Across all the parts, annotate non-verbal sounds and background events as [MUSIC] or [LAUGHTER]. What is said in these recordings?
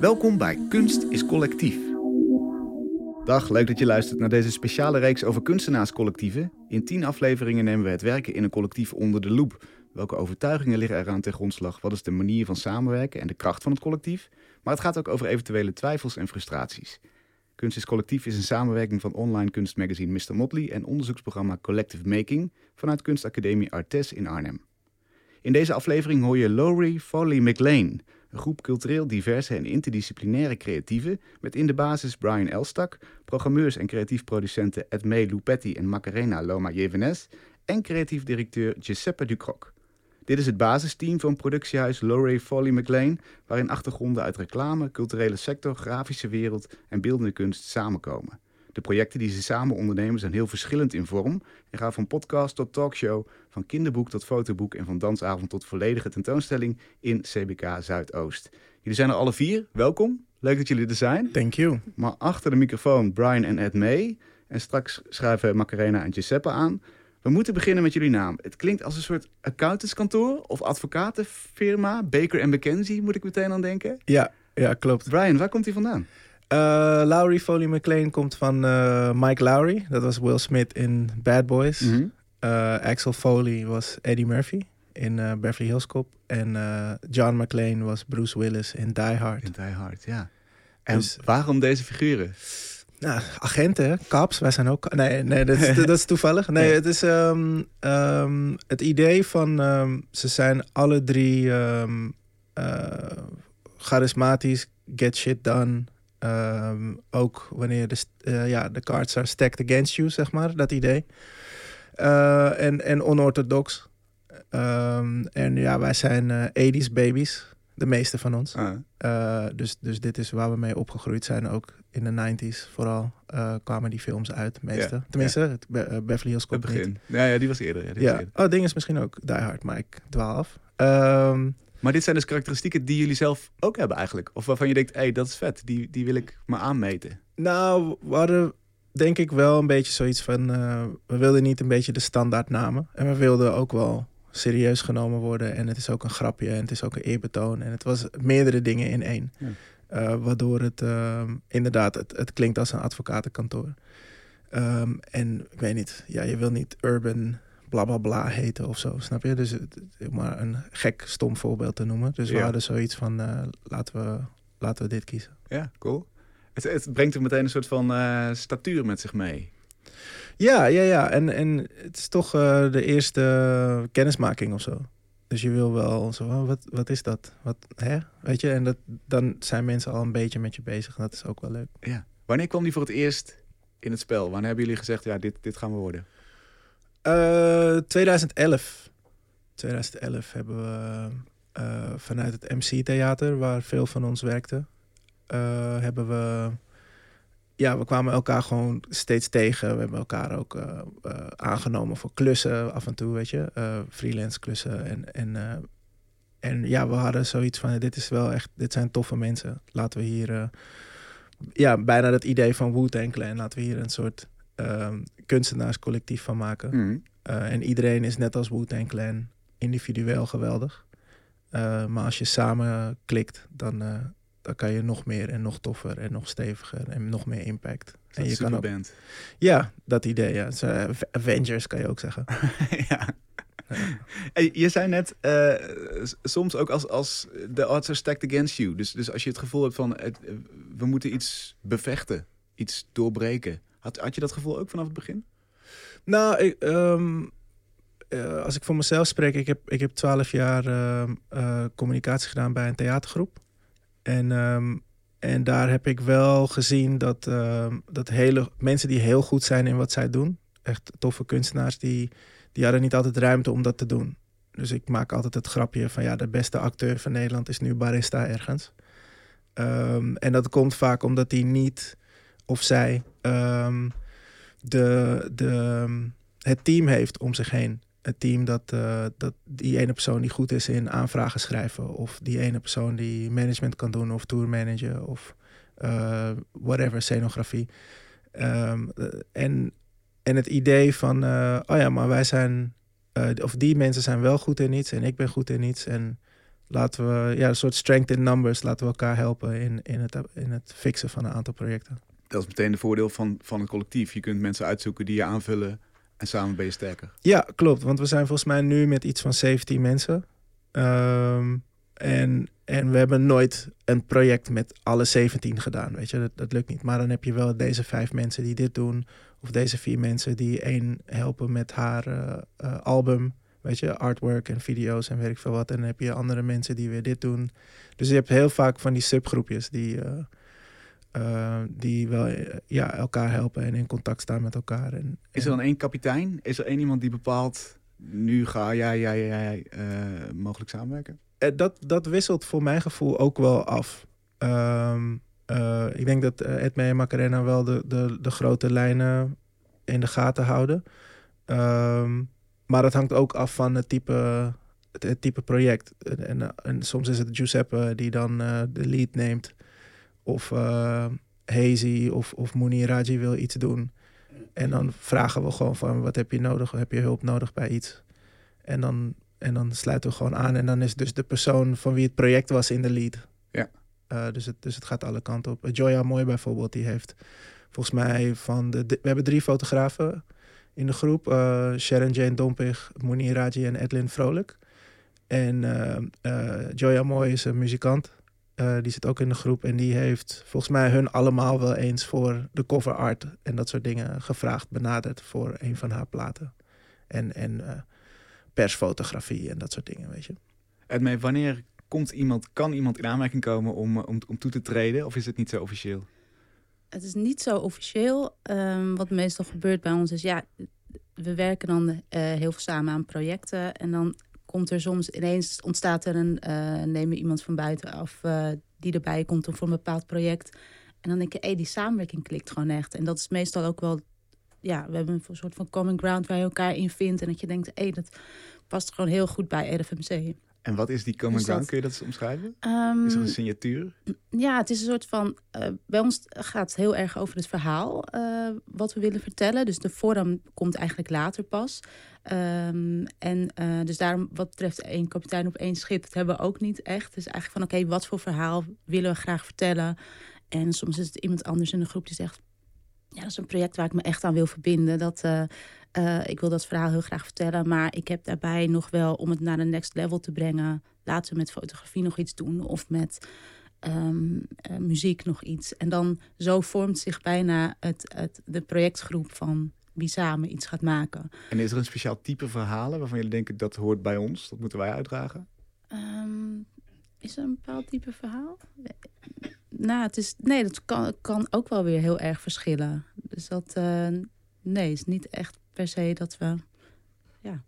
Welkom bij Kunst is Collectief. Dag, leuk dat je luistert naar deze speciale reeks over kunstenaarscollectieven. In tien afleveringen nemen we het werken in een collectief onder de loep. Welke overtuigingen liggen eraan ten grondslag? Wat is de manier van samenwerken en de kracht van het collectief? Maar het gaat ook over eventuele twijfels en frustraties. Kunst is Collectief is een samenwerking van online kunstmagazine Mr. Motley en onderzoeksprogramma Collective Making vanuit Kunstacademie Artes in Arnhem. In deze aflevering hoor je Lowry Foley McLean, een groep cultureel diverse en interdisciplinaire creatieven met in de basis Brian Elstak, programmeurs en creatief producenten Edmé Lupetti en Macarena Loma Jevenes en creatief directeur Giuseppe Ducroc. Dit is het basisteam van productiehuis Lowry Foley McLean, waarin achtergronden uit reclame, culturele sector, grafische wereld en beeldende kunst samenkomen. De projecten die ze samen ondernemen zijn heel verschillend in vorm en gaan van podcast tot talkshow, van kinderboek tot fotoboek en van dansavond tot volledige tentoonstelling in CBK Zuidoost. Jullie zijn er alle vier, welkom. Leuk dat jullie er zijn. Thank you. Maar achter de microfoon Brian en Ed May. En straks schrijven Macarena en Giuseppe aan. We moeten beginnen met jullie naam. Het klinkt als een soort accountantskantoor of advocatenfirma. Baker McKenzie moet ik meteen aan denken. Ja, ja klopt. Brian, waar komt hij vandaan? Uh, Lowry Foley McLean komt van uh, Mike Lowry. Dat was Will Smith in Bad Boys. Mhm. Uh, Axel Foley was Eddie Murphy in Beverly Hills Cop. En John McLean was Bruce Willis in Die Hard. In Die Hard, ja. En Dus- waarom deze figuren? Nou, agenten? Cops, wij zijn ook... Nee, nee dat, is, [LAUGHS] dat is toevallig. Nee, het is ehm, ehm, het idee van... ehm, ze zijn alle drie eh, charismatisch, get shit done. Ehm, ook wanneer de, eh, ja, de cards are stacked against you, zeg maar. Dat idee. Eh, en, en onorthodox. Ehm, en ja, wij zijn eh 80s babies. De meeste van ons. Ah, Uh, dus, dus dit is waar we mee opgegroeid zijn. Ook in de 90s vooral uh, kwamen die films uit, meeste. Ja, Tenminste, het Be- uh, Beverly Hills het Cop niet. begin. Ja, ja, die was eerder. Ja, die was Ja. eerder. Oh, ding is misschien ook Die Hard, maar ik dwaal af. Ehm, Maar dit zijn dus karakteristieken die jullie zelf ook hebben eigenlijk. Of waarvan je denkt, hé, hey, dat is vet. Die, die wil ik me aanmeten. nou, we hadden denk ik wel een beetje zoiets van... uh, we wilden niet een beetje de standaardnamen. En we wilden ook wel serieus genomen worden. En het is ook een grapje en het is ook een eerbetoon. En het was meerdere dingen in één. Ja. Uh, waardoor het uh, inderdaad, het, het klinkt als een advocatenkantoor. Um, en ik weet niet, ja, je wil niet urban bla bla bla heten of zo, snap je? Dus het, maar een gek stom voorbeeld te noemen. Dus Ja. we hadden zoiets van, uh, laten, we, laten we dit kiezen. Ja, cool. Het, het brengt er meteen een soort van uh, statuur met zich mee. Ja, ja, ja. En, en het is toch uh, de eerste kennismaking of zo. Dus je wil wel zo, oh, wat, wat is dat? Wat, hè? Weet je, en dat, dan zijn mensen al een beetje met je bezig. En dat is ook wel leuk. Ja. Wanneer kwam die voor het eerst in het spel? Wanneer hebben jullie gezegd, ja, dit, dit gaan we worden? Uh, 2011. 2011 hebben we uh, vanuit het MC-theater, waar veel van ons werkte, uh, hebben we... Ja, we kwamen elkaar gewoon steeds tegen. We hebben elkaar ook aangenomen voor klussen af en toe, weet je. freelance klussen. En, en, en ja, we hadden zoiets van, dit is wel echt, dit zijn toffe mensen. Laten we hier, ja, bijna dat idee van Wu-Tang Clan. Laten we hier een soort kunstenaarscollectief van maken. Mm. Uh, en iedereen is net als Wu-Tang Clan individueel geweldig. Uh, maar als je samen klikt, dan, uh, dan kan je nog meer en nog toffer en nog steviger en nog meer impact. En je kan ook, band. Ja, dat idee. Ja. Avengers kan je ook zeggen. [LAUGHS] ja. Je zei net, uh, soms ook als, als de odds are stacked against you. Dus, dus als je het gevoel hebt van, het, we moeten iets bevechten, iets doorbreken. Had, had je dat gevoel ook vanaf het begin? Nou, ik, um, uh, als ik voor mezelf spreek, ik heb, ik heb 12 jaar uh, uh, communicatie gedaan bij een theatergroep. En, um, en daar heb ik wel gezien dat, ehm, dat hele, mensen die heel goed zijn in wat zij doen, echt toffe kunstenaars, die, die hadden niet altijd ruimte om dat te doen. Dus ik maak altijd het grapje van ja, de beste acteur van Nederland is nu barista ergens. En dat komt vaak omdat hij niet of zij um, de, de, het team heeft om zich heen. Het team dat, uh, dat die ene persoon die goed is in aanvragen schrijven. Of die ene persoon die management kan doen. Of tourmanager. Of uh, whatever, scenografie. Um, en, en het idee van, oh ja, maar wij zijn, of die mensen zijn wel goed in iets en ik ben goed in iets. En laten we, ja, een soort strength in numbers, laten we elkaar helpen in, in, het, in het fixen van een aantal projecten. Dat is meteen de voordeel van, van het collectief. Je kunt mensen uitzoeken die je aanvullen en samen ben je sterker. Ja, klopt. Want we zijn volgens mij nu met iets van 17 mensen. Ehm, en, en we hebben nooit een project met alle 17 gedaan. Weet je, dat, dat lukt niet. Maar dan heb je wel deze vijf mensen die dit doen. Of deze vier mensen die één helpen met haar uh, uh, album. Weet je, artwork en video's en weet ik veel wat. En dan heb je andere mensen die weer dit doen. Dus je hebt heel vaak van die subgroepjes die, uh, die wel ja, elkaar helpen en in contact staan met elkaar. En, Is er dan één kapitein? Is er één iemand die bepaalt, nu ga jij, jij, jij mogelijk samenwerken? Dat, dat wisselt voor mijn gevoel ook wel af. Um, uh, ik denk dat Edme en Macarena wel de, de, de grote lijnen in de gaten houden. Um, maar dat hangt ook af van het type, het, het type project. En, en, en, soms is het Giuseppe die dan de lead neemt. Of uh, Hazy of, of Mouni Raji wil iets doen. En dan vragen we gewoon van wat heb je nodig? Heb je hulp nodig bij iets? En dan, en dan sluiten we gewoon aan. En dan is dus de persoon van wie het project was in de lead. Ja. Uh, dus, het, dus het gaat alle kanten op. Joya Mooi bijvoorbeeld, die heeft volgens mij van de... We hebben drie fotografen in de groep. Uh, Sharon Jane Dompig, Moni Raji en Edlin Vrolijk. En uh, uh, Joya Mooi is een muzikant. Die zit ook in de groep. En die heeft volgens mij hun allemaal wel eens voor de cover art en dat soort dingen gevraagd, benaderd voor een van haar platen. En, en persfotografie en dat soort dingen, weet je. Edmee, wanneer komt iemand, kan iemand in aanmerking komen om, om, om toe te treden? Of is het niet zo officieel? Het is niet zo officieel. Um, wat meestal gebeurt bij ons is, ja, we werken dan uh, heel veel samen aan projecten. En dan komt er soms ineens, ontstaat er een, uh, nemen iemand van buitenaf uh, die erbij komt voor een bepaald project. En dan denk je, hé, die samenwerking klikt gewoon echt. En dat is meestal ook wel, ja, we hebben een soort van common ground waar je elkaar in vindt. En dat je denkt, hé, dat past gewoon heel goed bij RFMC. En wat is die common dus ground? Kun je dat eens omschrijven? Um, is er een signatuur? Ja, het is een soort van... Uh, bij ons gaat het heel erg over het verhaal uh, wat we willen vertellen. Dus de vorm komt eigenlijk later pas. Um, en uh, dus daarom wat betreft één kapitein op één schip... dat hebben we ook niet echt. Dus eigenlijk van oké, okay, wat voor verhaal willen we graag vertellen? En soms is het iemand anders in de groep die zegt... Ja, dat is een project waar ik me echt aan wil verbinden. Dat, uh, uh, ik wil dat verhaal heel graag vertellen. Maar ik heb daarbij nog wel, om het naar een next level te brengen... laten we met fotografie nog iets doen. Of met um, uh, muziek nog iets. En dan zo vormt zich bijna het, het, de projectgroep van wie samen iets gaat maken. En is er een speciaal type verhalen waarvan jullie denken... dat hoort bij ons, dat moeten wij uitdragen? Um, is er een bepaald type verhaal? Nou, het is, nee, dat kan, kan ook wel weer heel erg verschillen. Dus dat, uh, nee, is niet echt per se dat we, ja,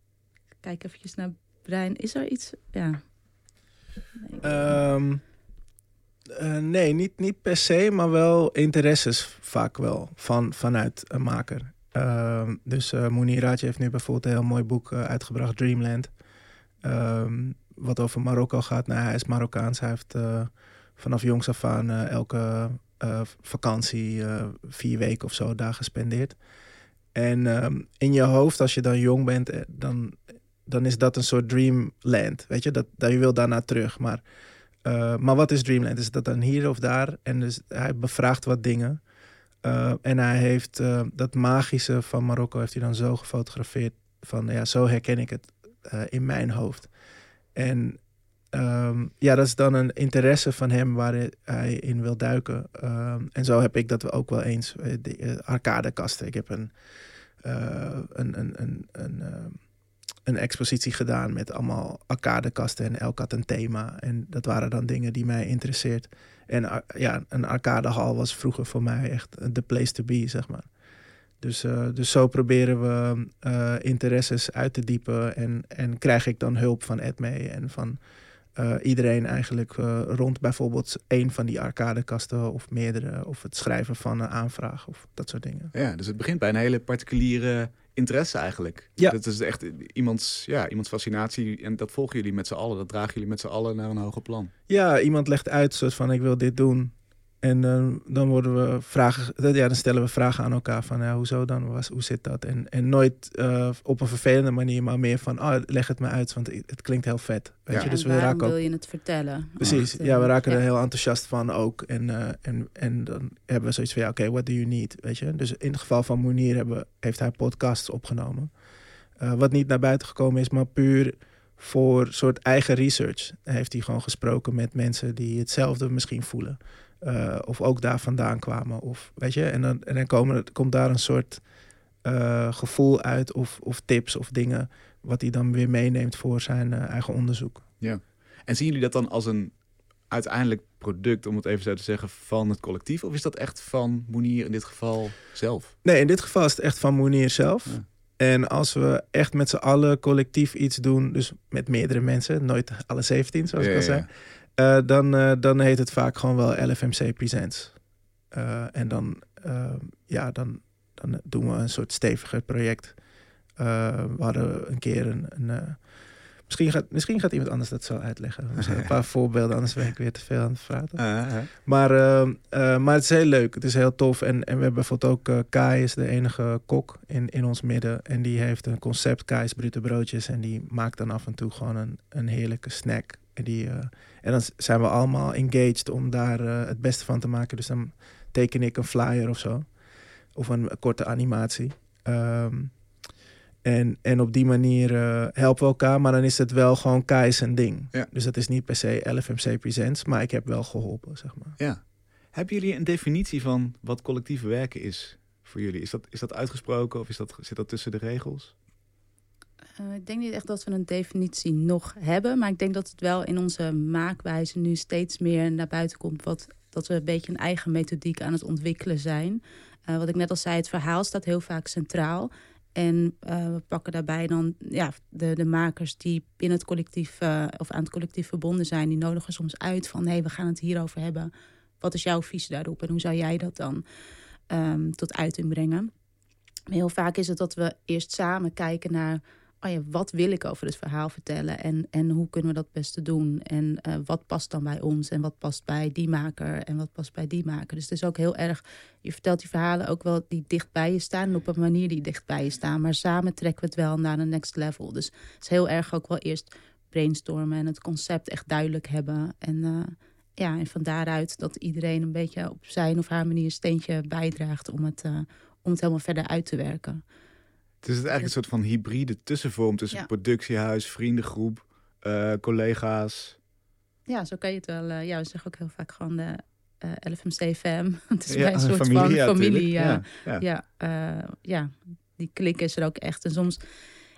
kijk eventjes naar Brein. Is er iets, ja. Nee, um, uh, nee niet, niet per se, maar wel interesses vaak wel van, vanuit een maker. Uh, dus uh, Mouniraatje heeft nu bijvoorbeeld een heel mooi boek uitgebracht, Dreamland. Um, wat over Marokko gaat. Nou, hij is Marokkaans. Hij heeft vanaf jongs af aan uh, elke uh, vakantie vier weken of zo daar gespendeerd. En um, in je hoofd, als je dan jong bent, dan, dan is dat een soort dreamland. Weet je, dat, dat je wil daarna terug. Maar, maar wat is dreamland? Is dat dan hier of daar? En dus hij bevraagt wat dingen. en hij heeft dat magische van Marokko heeft hij dan zo gefotografeerd. Van ja, zo herken ik het in mijn hoofd. En um, ja, dat is dan een interesse van hem waar hij in wil duiken. Um, en zo heb ik dat ook wel eens. De uh, arcadekasten. Ik heb een, uh, een, een, een, een, uh, een expositie gedaan met allemaal arcadekasten. En elk had een thema. En dat waren dan dingen die mij interesseert. En ja, een arcadehal was vroeger voor mij echt de place to be, zeg maar. Dus, dus zo proberen we interesses uit te diepen. En, en krijg ik dan hulp van Edmee en van uh, iedereen eigenlijk rond bijvoorbeeld een van die arcadekasten of meerdere. Of het schrijven van een aanvraag of dat soort dingen. Ja, dus het begint bij een hele particuliere interesse eigenlijk. Ja. Dat is echt iemands, ja, iemands fascinatie en dat volgen jullie met z'n allen. Dat dragen jullie met z'n allen naar een hoger plan. Ja, iemand legt uit soort van ik wil dit doen. En uh, dan worden we vragen, ja, dan stellen we vragen aan elkaar van ja, hoezo dan? Was, hoe zit dat? En, en nooit uh, op een vervelende manier, maar meer van oh, leg het me uit, want het klinkt heel vet. Weet ja. je? Dus we raken wil je het vertellen? Precies, ja, we raken ja. er heel enthousiast van ook. En, uh, en, en dan hebben we zoiets van ja, oké, okay, what do you need? Weet je? Dus in het geval van Moenier hebben, heeft hij podcasts opgenomen. wat niet naar buiten gekomen is, maar puur voor soort eigen research heeft hij gewoon gesproken met mensen die hetzelfde misschien voelen. Uh, of ook daar vandaan kwamen. Of, weet je, en dan, en dan komen, komt daar een soort uh, gevoel uit of, of tips of dingen wat hij dan weer meeneemt voor zijn uh, eigen onderzoek. Ja. En zien jullie dat dan als een uiteindelijk product, om het even zo te zeggen, van het collectief? Of is dat echt van Moenier in dit geval zelf? Nee, in dit geval is het echt van Moenier zelf. Ja. En als we echt met z'n allen collectief iets doen, dus met meerdere mensen, nooit alle 17 zoals ja, ik al zei, uh, dan, uh, dan heet het vaak gewoon wel LFMC Presents. Uh, en dan, ja, dan, dan doen we een soort steviger project. we hadden een keer een. een misschien, gaat, misschien gaat iemand anders dat zo uitleggen. een paar [LAUGHS] voorbeelden, anders ben ik weer te veel aan het praten. -huh. Maar, maar het is heel leuk. Het is heel tof. En, en we hebben bijvoorbeeld ook Kai, is de enige kok in, in ons midden. En die heeft een concept, Kai's Brute Broodjes. En die maakt dan af en toe gewoon een, een heerlijke snack. En, die, en dan zijn we allemaal engaged om daar uh, het beste van te maken. Dus dan teken ik een flyer of zo. Of een korte animatie. Um, en, en op die manier uh, helpen we elkaar. Maar dan is het wel gewoon Kais een ding. Ja. Dus dat is niet per se LFMC Presents. Maar ik heb wel geholpen, zeg maar. Ja. Hebben jullie een definitie van wat collectief werken is voor jullie? Is dat, is dat uitgesproken of is dat, zit dat tussen de regels? Uh, ik denk niet echt dat we een definitie nog hebben. Maar ik denk dat het wel in onze maakwijze nu steeds meer naar buiten komt. Wat, dat we een beetje een eigen methodiek aan het ontwikkelen zijn. Uh, wat ik net al zei, het verhaal staat heel vaak centraal. En uh, we pakken daarbij dan ja, de, de makers die binnen het collectief of aan het collectief verbonden zijn. Die nodigen soms uit van hé, we gaan het hierover hebben. Wat is jouw visie daarop en hoe zou jij dat dan um, tot uiting brengen? Heel vaak is het dat we eerst samen kijken naar oh wat wil ik over het verhaal vertellen en, en hoe kunnen we dat beste doen? En uh, wat past dan bij ons en wat past bij die maker en wat past bij die maker? Dus het is ook heel erg, je vertelt die verhalen ook wel die dicht bij je staan en op een manier die dicht bij je staan. Maar samen trekken we het wel naar een next level. Dus het is heel erg ook wel eerst brainstormen en het concept echt duidelijk hebben. En, uh, ja, en van daaruit dat iedereen een beetje op zijn of haar manier een steentje bijdraagt om het, uh, om het helemaal verder uit te werken. Het is eigenlijk een soort van hybride tussenvorm tussen ja. productiehuis, vriendengroep, uh, collega's. Ja, zo kan je het wel. Uh, ja, we zeggen ook heel vaak gewoon de uh, LFMC-fam. [LAUGHS] het is ja, bij een soort familie, van ja, familie. Ja, ja. Ja, ja, ja, die klik is er ook echt. En soms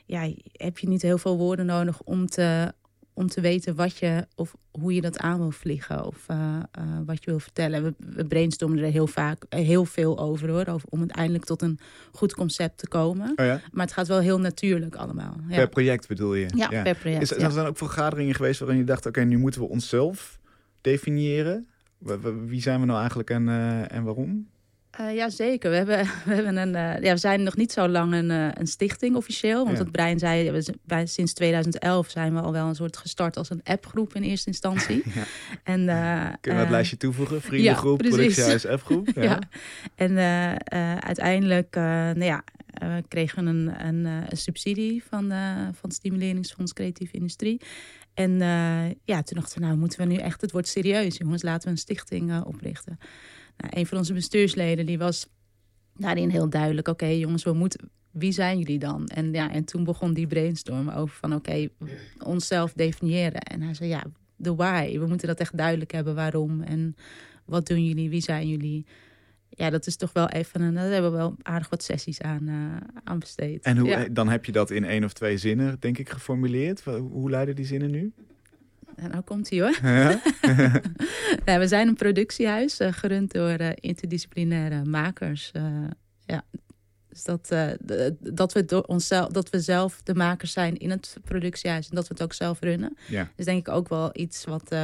ja, heb je niet heel veel woorden nodig om te, om te weten wat je of hoe je dat aan wil vliegen of uh, uh, wat je wil vertellen. We, we brainstormen er heel vaak heel veel over hoor, over, om uiteindelijk tot een goed concept te komen. Oh ja? Maar het gaat wel heel natuurlijk allemaal. Ja. Per project bedoel je? Ja, ja. per project. Is, zijn er dan ook vergaderingen geweest waarin je dacht: oké, okay, nu moeten we onszelf definiëren? Wie zijn we nou eigenlijk en, uh, en waarom? Uh, ja, zeker. We, hebben, [LAUGHS] we, hebben een, uh, ja, we zijn nog niet zo lang een, uh, een stichting officieel. Want ja. wat Brian zei, we, sinds 2011 zijn we al wel een soort gestart als een appgroep in eerste instantie. [LAUGHS] ja. en, Kun je het lijstje toevoegen? [LAUGHS] Vriendengroep, ja, productiehuis, appgroep. Ja. ja. En uiteindelijk nou ja, kregen we een, een, een subsidie van, van het Stimuleringsfonds Creatieve Industrie. En ja, toen dachten we, nou moeten we nu echt, het wordt serieus jongens, laten we een stichting oprichten. Nou, een van onze bestuursleden die was daarin heel duidelijk. Oké, okay, jongens, we moeten. Wie zijn jullie dan? En, ja, en toen begon die brainstorm over van oké, okay, onszelf definiëren. En hij zei ja, de why. We moeten dat echt duidelijk hebben waarom. En wat doen jullie? Wie zijn jullie? Ja, dat is toch wel even een. Daar hebben we wel aardig wat sessies aan, uh, aan besteed. En hoe, ja. dan heb je dat in één of twee zinnen, denk ik, geformuleerd. Hoe leiden die zinnen nu? Nou komt hij hoor. Ja? [LAUGHS] nee, we zijn een productiehuis, uh, gerund door uh, interdisciplinaire makers. Uh, ja. Dus dat, dat, we door onszelf, dat we zelf de makers zijn in het productiehuis en dat we het ook zelf runnen. Ja. Dus denk ik ook wel iets wat,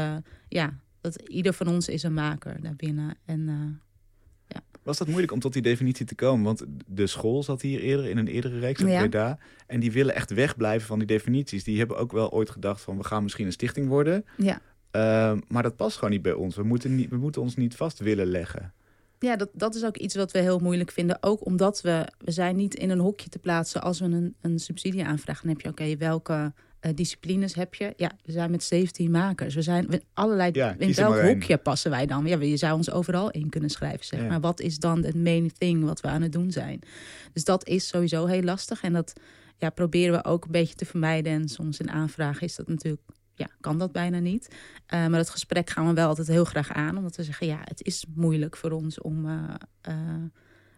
ja, dat ieder van ons is een maker daarbinnen. En. Was dat moeilijk om tot die definitie te komen? Want de school zat hier eerder in een eerdere reeks ja. Breda. En die willen echt wegblijven van die definities. Die hebben ook wel ooit gedacht van we gaan misschien een stichting worden. Ja. Ehm, maar dat past gewoon niet bij ons. We moeten, niet, we moeten ons niet vast willen leggen. Ja, dat, dat is ook iets wat we heel moeilijk vinden. Ook omdat we, we zijn niet in een hokje te plaatsen. Als we een, een subsidie aanvragen, dan heb je oké, welke uh, disciplines heb je? Ja, we zijn met 17 makers. We zijn we, allerlei. Ja, in welk hokje passen wij dan? Ja, je zou ons overal in kunnen schrijven, zeg Ja. maar. Wat is dan het main thing wat we aan het doen zijn? Dus dat is sowieso heel lastig. En dat ja, proberen we ook een beetje te vermijden. En soms in aanvragen is dat natuurlijk. Ja, kan dat bijna niet. Uh, maar dat gesprek gaan we wel altijd heel graag aan. Omdat we zeggen, ja, het is moeilijk voor ons om... uh, uh,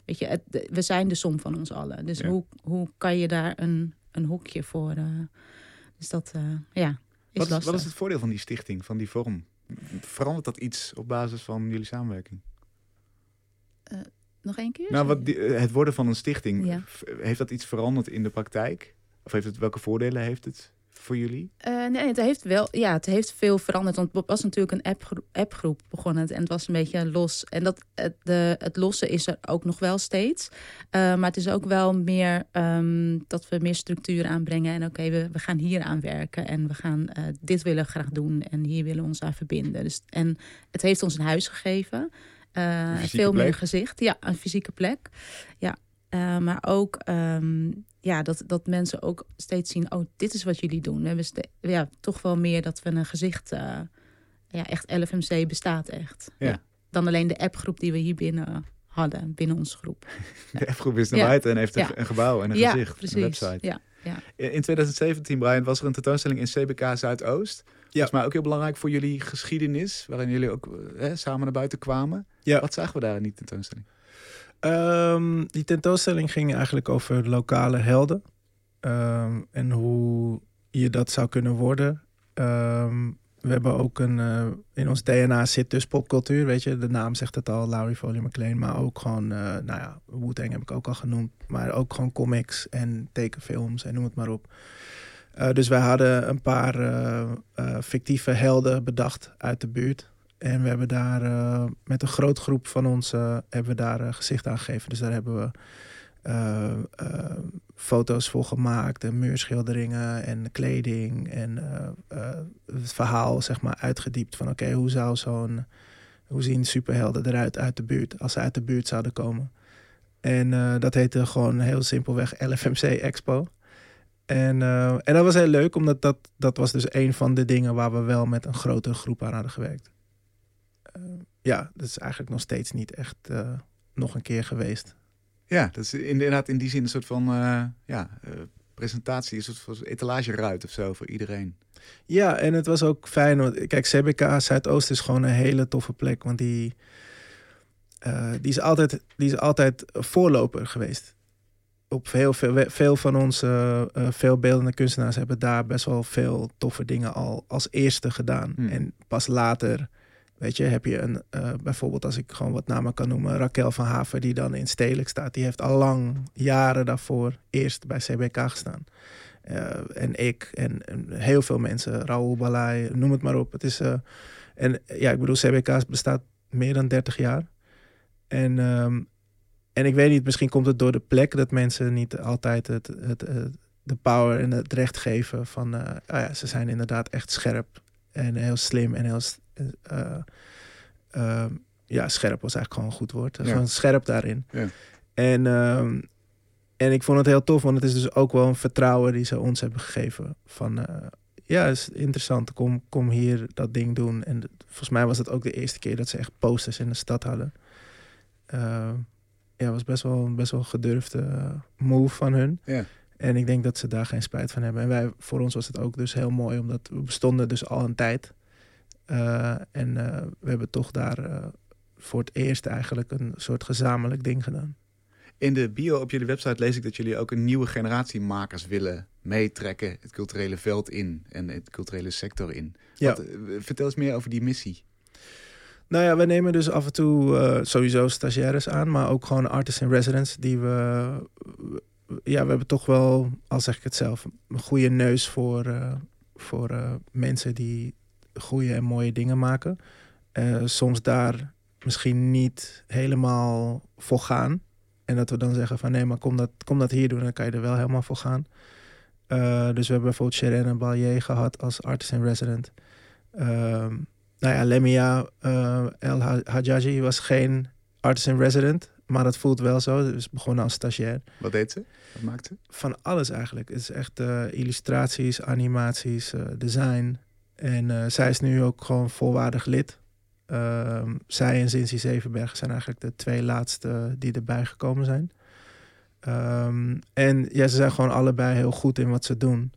weet je, het, we zijn de som van ons allen. Dus Ja. hoe, hoe kan je daar een, een hokje voor... dus dat, uh, ja, is Wat is, lastig. wat is het voordeel van die stichting, van die vorm? Verandert dat iets op basis van jullie samenwerking? Nog één keer? Nou, wat die, eh, het worden van een stichting, Ja. heeft dat iets veranderd in de praktijk? Of heeft het, welke voordelen heeft het voor jullie? Uh, nee, het heeft wel, ja, het heeft veel veranderd. Want het was natuurlijk een appgroep, appgroep begonnen. En het was een beetje los. En dat, het, de, het losse is er ook nog wel steeds. Uh, maar het is ook wel meer um, dat we meer structuur aanbrengen. En oké, we, we gaan hier aan werken. En we gaan uh, dit willen graag doen. En hier willen we ons aan verbinden. Dus, en het heeft ons een huis gegeven. Veel plek. meer gezicht. Ja, een fysieke plek. Ja. Maar ook um, ja, dat, dat mensen ook steeds zien... oh, dit is wat jullie doen. We hebben ja, toch wel meer dat we een gezicht... Uh, ja, echt LFMC bestaat echt. Ja. Ja. Dan alleen de appgroep die we hier binnen hadden, binnen onze groep. [LAUGHS] De F-groep is naar Ja. buiten en heeft een, Ja. een gebouw en een ja, gezicht. precies. Een website. Ja, ja. In 2017, Brian, was er een tentoonstelling in CBK Zuidoost. Volgens mij ook heel belangrijk voor jullie geschiedenis, waarin jullie ook eh, samen naar buiten kwamen. Ja. Wat zagen we daar in die tentoonstelling? Um, die tentoonstelling ging eigenlijk over lokale helden. Um, en hoe je dat zou kunnen worden. Um, we hebben ook een... Uh, in ons DNA zit dus popcultuur, weet je. De naam zegt het al, Lowry Foley McLean. Maar ook gewoon, uh, nou ja, Wu-Tang heb ik ook al genoemd. Maar ook gewoon comics en tekenfilms en noem het maar op. Uh, dus wij hadden een paar fictieve helden bedacht uit de buurt. En we hebben daar uh, met een groot groep van ons uh, hebben we daar uh, gezicht aan gegeven. Dus daar hebben we foto's voor gemaakt en muurschilderingen en kleding en het verhaal zeg maar uitgediept van oké, hoe zou zo'n hoe zien superhelden eruit uit de buurt als ze uit de buurt zouden komen. En dat heette gewoon heel simpelweg LFMC Expo. En, en dat was heel leuk, omdat dat, dat was dus een van de dingen waar we wel met een grotere groep aan hadden gewerkt. Uh, ja, dat is eigenlijk nog steeds niet echt uh, nog een keer geweest. Ja, dat is inderdaad in die zin een soort van uh, ja, presentatie, een soort van etalageruit of zo voor iedereen. Ja, en het was ook fijn. Want, kijk, CBK Zuidoost is gewoon een hele toffe plek, want die, uh, die, is, altijd, die is altijd voorloper geweest. Op heel veel, veel van onze uh, veelbeeldende kunstenaars hebben daar best wel veel toffe dingen al als eerste gedaan. Hmm. En pas later, weet je, heb je een, uh, bijvoorbeeld als ik gewoon wat namen kan noemen, Raquel van Haver, die dan in Stedelijk staat. Die heeft al lang, jaren daarvoor, eerst bij CBK gestaan. Uh, en ik en, heel veel mensen, Raoul Balai, noem het maar op. Het is, uh, en ja, ik bedoel, CBK bestaat meer dan 30 jaar. En, um, en ik weet niet, misschien komt het door de plek dat mensen niet altijd het, het, het de power en het recht geven van, oh ja, ze zijn inderdaad echt scherp en heel slim en heel, uh, ja, scherp was eigenlijk gewoon een goed woord. Ja. Gewoon scherp daarin. Ja. En, um, en ik vond het heel tof, want het is dus ook wel een vertrouwen die ze ons hebben gegeven. Van uh, ja, is interessant, kom, kom hier dat ding doen. En volgens mij was het ook de eerste keer dat ze echt posters in de stad hadden. Uh, ja, was best wel, best wel een gedurfde move van hun. Ja. En ik denk dat ze daar geen spijt van hebben. En wij, voor ons was het ook dus heel mooi, omdat we bestonden dus al een tijd. Uh, en we hebben toch daar uh, voor het eerst eigenlijk een soort gezamenlijk ding gedaan. In de bio op jullie website lees ik dat jullie ook een nieuwe generatie makers willen meetrekken het culturele veld in en het culturele sector in. Ja. Wat, vertel eens meer over die missie. Nou ja, we nemen dus af en toe uh, sowieso stagiaires aan, maar ook gewoon artists in residence die we. Ja, we hebben toch wel, al zeg ik het zelf, een goede neus voor, uh, voor uh, mensen die goede en mooie dingen maken. Uh, soms daar misschien niet helemaal voor gaan. En dat we dan zeggen van nee, maar kom dat, kom dat hier doen, dan kan je er wel helemaal voor gaan. Uh, dus we hebben bijvoorbeeld Sharon Ballier gehad als artist in resident. Uh, nou ja, Lemia uh, El Hajaji was geen artist in resident. Maar dat voelt wel zo. Dus begonnen als stagiair. Wat deed ze? Wat maakte ze? Van alles eigenlijk. Het is echt illustraties, animaties, design. En uh, zij is nu ook gewoon volwaardig lid. Ehm, zij en Zinzi Zevenberg zijn eigenlijk de twee laatste die erbij gekomen zijn. Um, en ja, ze zijn gewoon allebei heel goed in wat ze doen.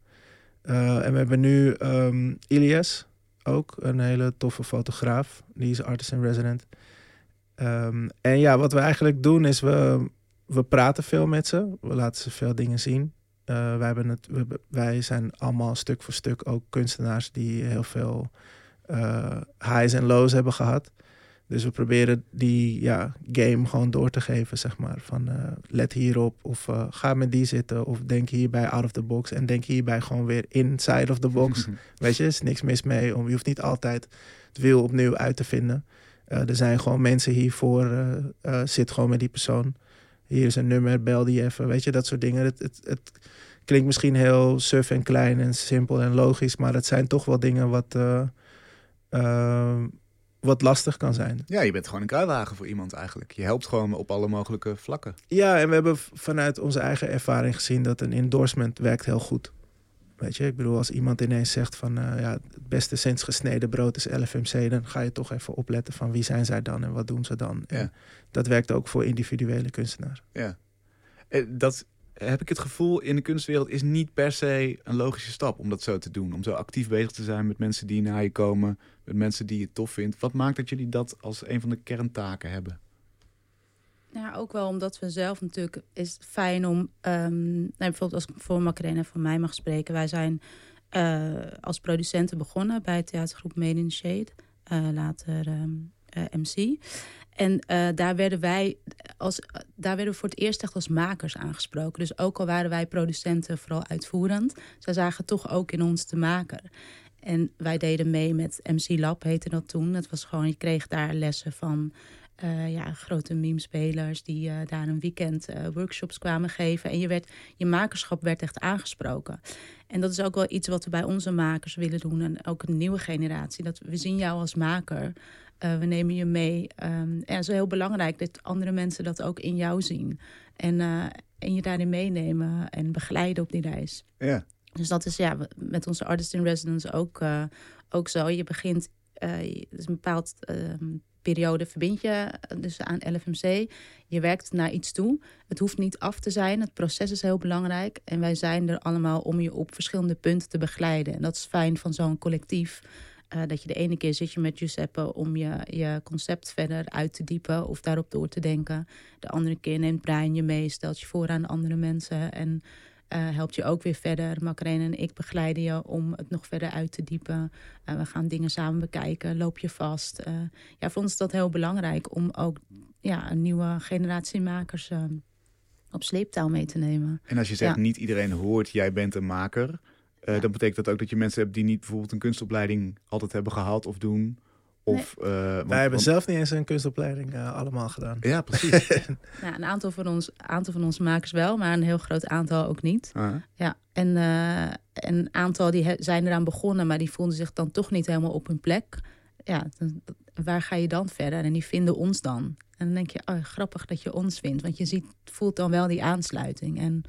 en we hebben nu um, Ilias, ook een hele toffe fotograaf. Die is artist in resident. En ja, wat we eigenlijk doen is we, we praten veel met ze. We laten ze veel dingen zien. Uh, wij, hebben het, we, wij zijn allemaal stuk voor stuk ook kunstenaars die heel veel uh, highs en lows hebben gehad. Dus we proberen die ja, game gewoon door te geven, zeg maar. Van uh, let hierop of ga met die zitten of denk hierbij out of the box. En denk hierbij gewoon weer inside of the box. [LAUGHS] Weet je, er is niks mis mee. Je hoeft niet altijd het wiel opnieuw uit te vinden. Uh, er zijn gewoon mensen hiervoor, zit gewoon met die persoon. Hier is een nummer, bel die even. Weet je, dat soort dingen. Het, het, het klinkt misschien heel suf en klein en simpel en logisch, maar het zijn toch wel dingen wat, wat lastig kan zijn. Ja, je bent gewoon een kruiwagen voor iemand eigenlijk. Je helpt gewoon op alle mogelijke vlakken. Ja, en we hebben vanuit onze eigen ervaring gezien dat een endorsement werkt heel goed. Weet je, ik bedoel, als iemand ineens zegt van uh, ja, het beste sinds gesneden brood is LFMC, dan ga je toch even opletten van wie zijn zij dan en wat doen ze dan. Ja. dat werkt ook voor individuele kunstenaars. Ja, eh, dat heb ik het gevoel in de kunstwereld is niet per se een logische stap om dat zo te doen. Om zo actief bezig te zijn met mensen die naar je komen, met mensen die je tof vindt. Wat maakt dat jullie dat als een van de kerntaken hebben? Nou, ook wel omdat we zelf natuurlijk is het fijn om, um, nou, bijvoorbeeld als ik voor Macarena van mij mag spreken, wij zijn uh, als producenten begonnen bij theatergroep Made in Shade, uh, later um, uh, MC. En daar werden wij als daar werden we voor het eerst echt als makers aangesproken. Dus ook al waren wij producenten vooral uitvoerend, zij zagen toch ook in ons de maker. En wij deden mee met MC Lab, heette dat toen. Dat was gewoon, je kreeg daar lessen van uh, ja, grote meme-spelers die uh, daar een weekend uh, workshops kwamen geven. En je, werd, je makerschap werd echt aangesproken. En dat is ook wel iets wat we bij onze makers willen doen. En ook een nieuwe generatie. Dat we zien jou als maker. we nemen je mee. Um, en het is heel belangrijk dat andere mensen dat ook in jou zien. En, en je daarin meenemen en begeleiden op die reis. Ja. Dus dat is ja, met onze Artist in Residence ook, ook zo. Je begint, het is een bepaald ehm, periode verbind je eh, dus aan LFMC. Je werkt naar iets toe. Het hoeft niet af te zijn. Het proces is heel belangrijk. En wij zijn er allemaal om je op verschillende punten te begeleiden. En dat is fijn van zo'n collectief. Uh, dat je de ene keer zit je met Giuseppe om je, je concept verder uit te diepen of daarop door te denken. De andere keer neemt Brian je mee, stelt je voor aan andere mensen en helpt je ook weer verder. Macarena en ik begeleiden je om het nog verder uit te diepen. Uh, we gaan dingen samen bekijken. Loop je vast. Uh, ja, voor ons is dat heel belangrijk om ook ja, een nieuwe generatie makers op sleeptouw mee te nemen. En als je zegt niet iedereen hoort, jij bent een maker. Ja. Dan betekent dat ook dat je mensen hebt die niet bijvoorbeeld een kunstopleiding altijd hebben gehad of doen. Of, nee. uh, Wij hebben zelf niet eens een kunstopleiding uh, allemaal gedaan. Ja, precies. [LAUGHS] nou, een aantal van, ons, aantal van onze makers wel, maar een heel groot aantal ook niet. Uh -huh. Ja, en uh, een aantal die zijn eraan begonnen, maar die voelden zich dan toch niet helemaal op hun plek. Ja, dan, waar ga je dan verder? En die vinden ons dan. En dan denk je, oh, grappig dat je ons vindt. Want je ziet, voelt dan wel die aansluiting. En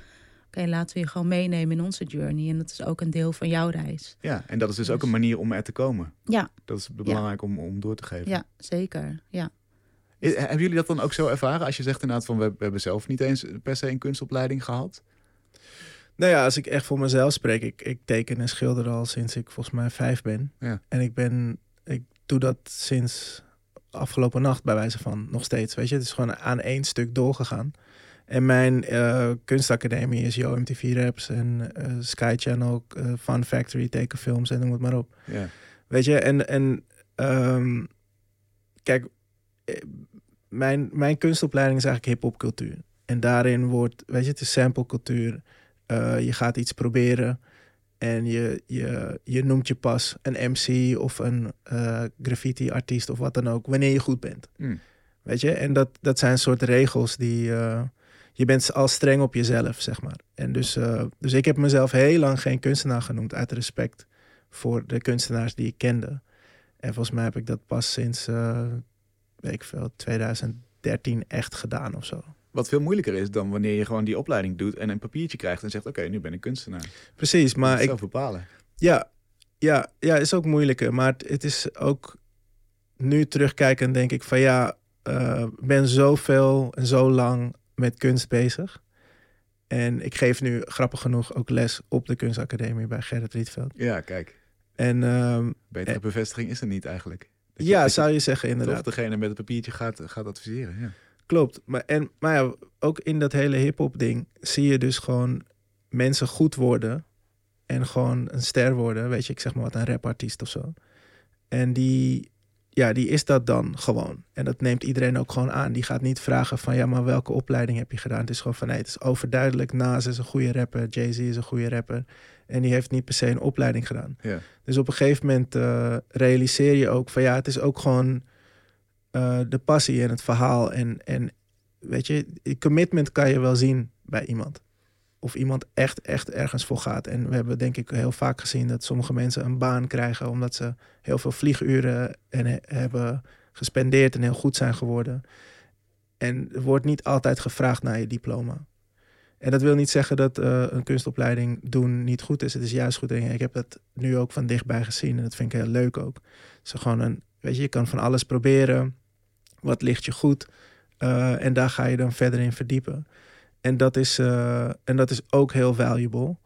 okay, laten we je gewoon meenemen in onze journey. En dat is ook een deel van jouw reis. Ja, en dat is dus, dus... ook een manier om er te komen. Ja. Dat is belangrijk ja. om, om door te geven. Ja, zeker. Ja. Is, hebben jullie dat dan ook zo ervaren? Als je zegt inderdaad van, we, we hebben zelf niet eens per se een kunstopleiding gehad. Nou ja, als ik echt voor mezelf spreek, ik, ik teken en schilder al sinds ik volgens mij vijf ben. Ja. En ik ben, ik doe dat sinds afgelopen nacht bij wijze van nog steeds. Weet je, het is gewoon aan één stuk doorgegaan. En mijn uh, kunstacademie is Yo MTV Raps en uh, Sky Channel, uh, Fun Factory, tekenfilms en noem het maar op. Weet je, en, en um, kijk, mijn, mijn kunstopleiding is eigenlijk hip-hop cultuur. En daarin wordt, weet je, het is sample cultuur. je gaat iets proberen en je, je, je noemt je pas een MC of een graffiti-artiest of wat dan ook, wanneer je goed bent. Mm. Weet je, en dat, dat zijn soort regels die je bent al streng op jezelf, zeg maar. En dus, uh, dus ik heb mezelf heel lang geen kunstenaar genoemd uit respect voor de kunstenaars die ik kende. En volgens mij heb ik dat pas sinds, uh, weet ik veel, 2013 echt gedaan of zo. Wat veel moeilijker is dan wanneer je gewoon die opleiding doet en een papiertje krijgt en zegt: Oké, nu ben ik kunstenaar. Precies, maar ik. Zelf bepalen. Ja, ja, ja, is ook moeilijker. Maar het, is ook nu terugkijken, denk ik van ja, uh, ben zoveel en zo lang met kunst bezig. En ik geef nu grappig genoeg ook les op de kunstacademie bij Gerrit Rietveld. Ja, kijk. En, um, Betere en, bevestiging is er niet eigenlijk. ja, zou je zeggen inderdaad. Of degene met het papiertje gaat, gaat adviseren. Ja. Klopt. Maar, en, maar ja, ook in dat hele hip-hop ding zie je dus gewoon mensen goed worden. En gewoon een ster worden. Weet je, ik zeg maar wat, een rapartiest of zo. En die, ja, die is dat dan gewoon. En dat neemt iedereen ook gewoon aan. Die gaat niet vragen van, ja, maar welke opleiding heb je gedaan? Het is gewoon van, nee, het is overduidelijk. Nas is een goede rapper, Jay-Z is een goede rapper. En die heeft niet per se een opleiding gedaan. Ja. Dus op een gegeven moment uh, realiseer je ook van, ja, het is ook gewoon uh, de passie en het verhaal. En, en weet je, commitment kan je wel zien bij iemand. Of iemand echt, echt ergens voor gaat. En we hebben denk ik heel vaak gezien dat sommige mensen een baan krijgen omdat ze heel veel vlieguren en hebben gespendeerd en heel goed zijn geworden. En er wordt niet altijd gevraagd naar je diploma. En dat wil niet zeggen dat uh, een kunstopleiding doen niet goed is. Het is juist goed. Ik heb dat nu ook van dichtbij gezien en dat vind ik heel leuk ook. Gewoon een, weet je, je kan van alles proberen. Wat ligt je goed? Uh, en daar ga je dan verder in verdiepen. En dat is, uh, en dat is ook heel valuable.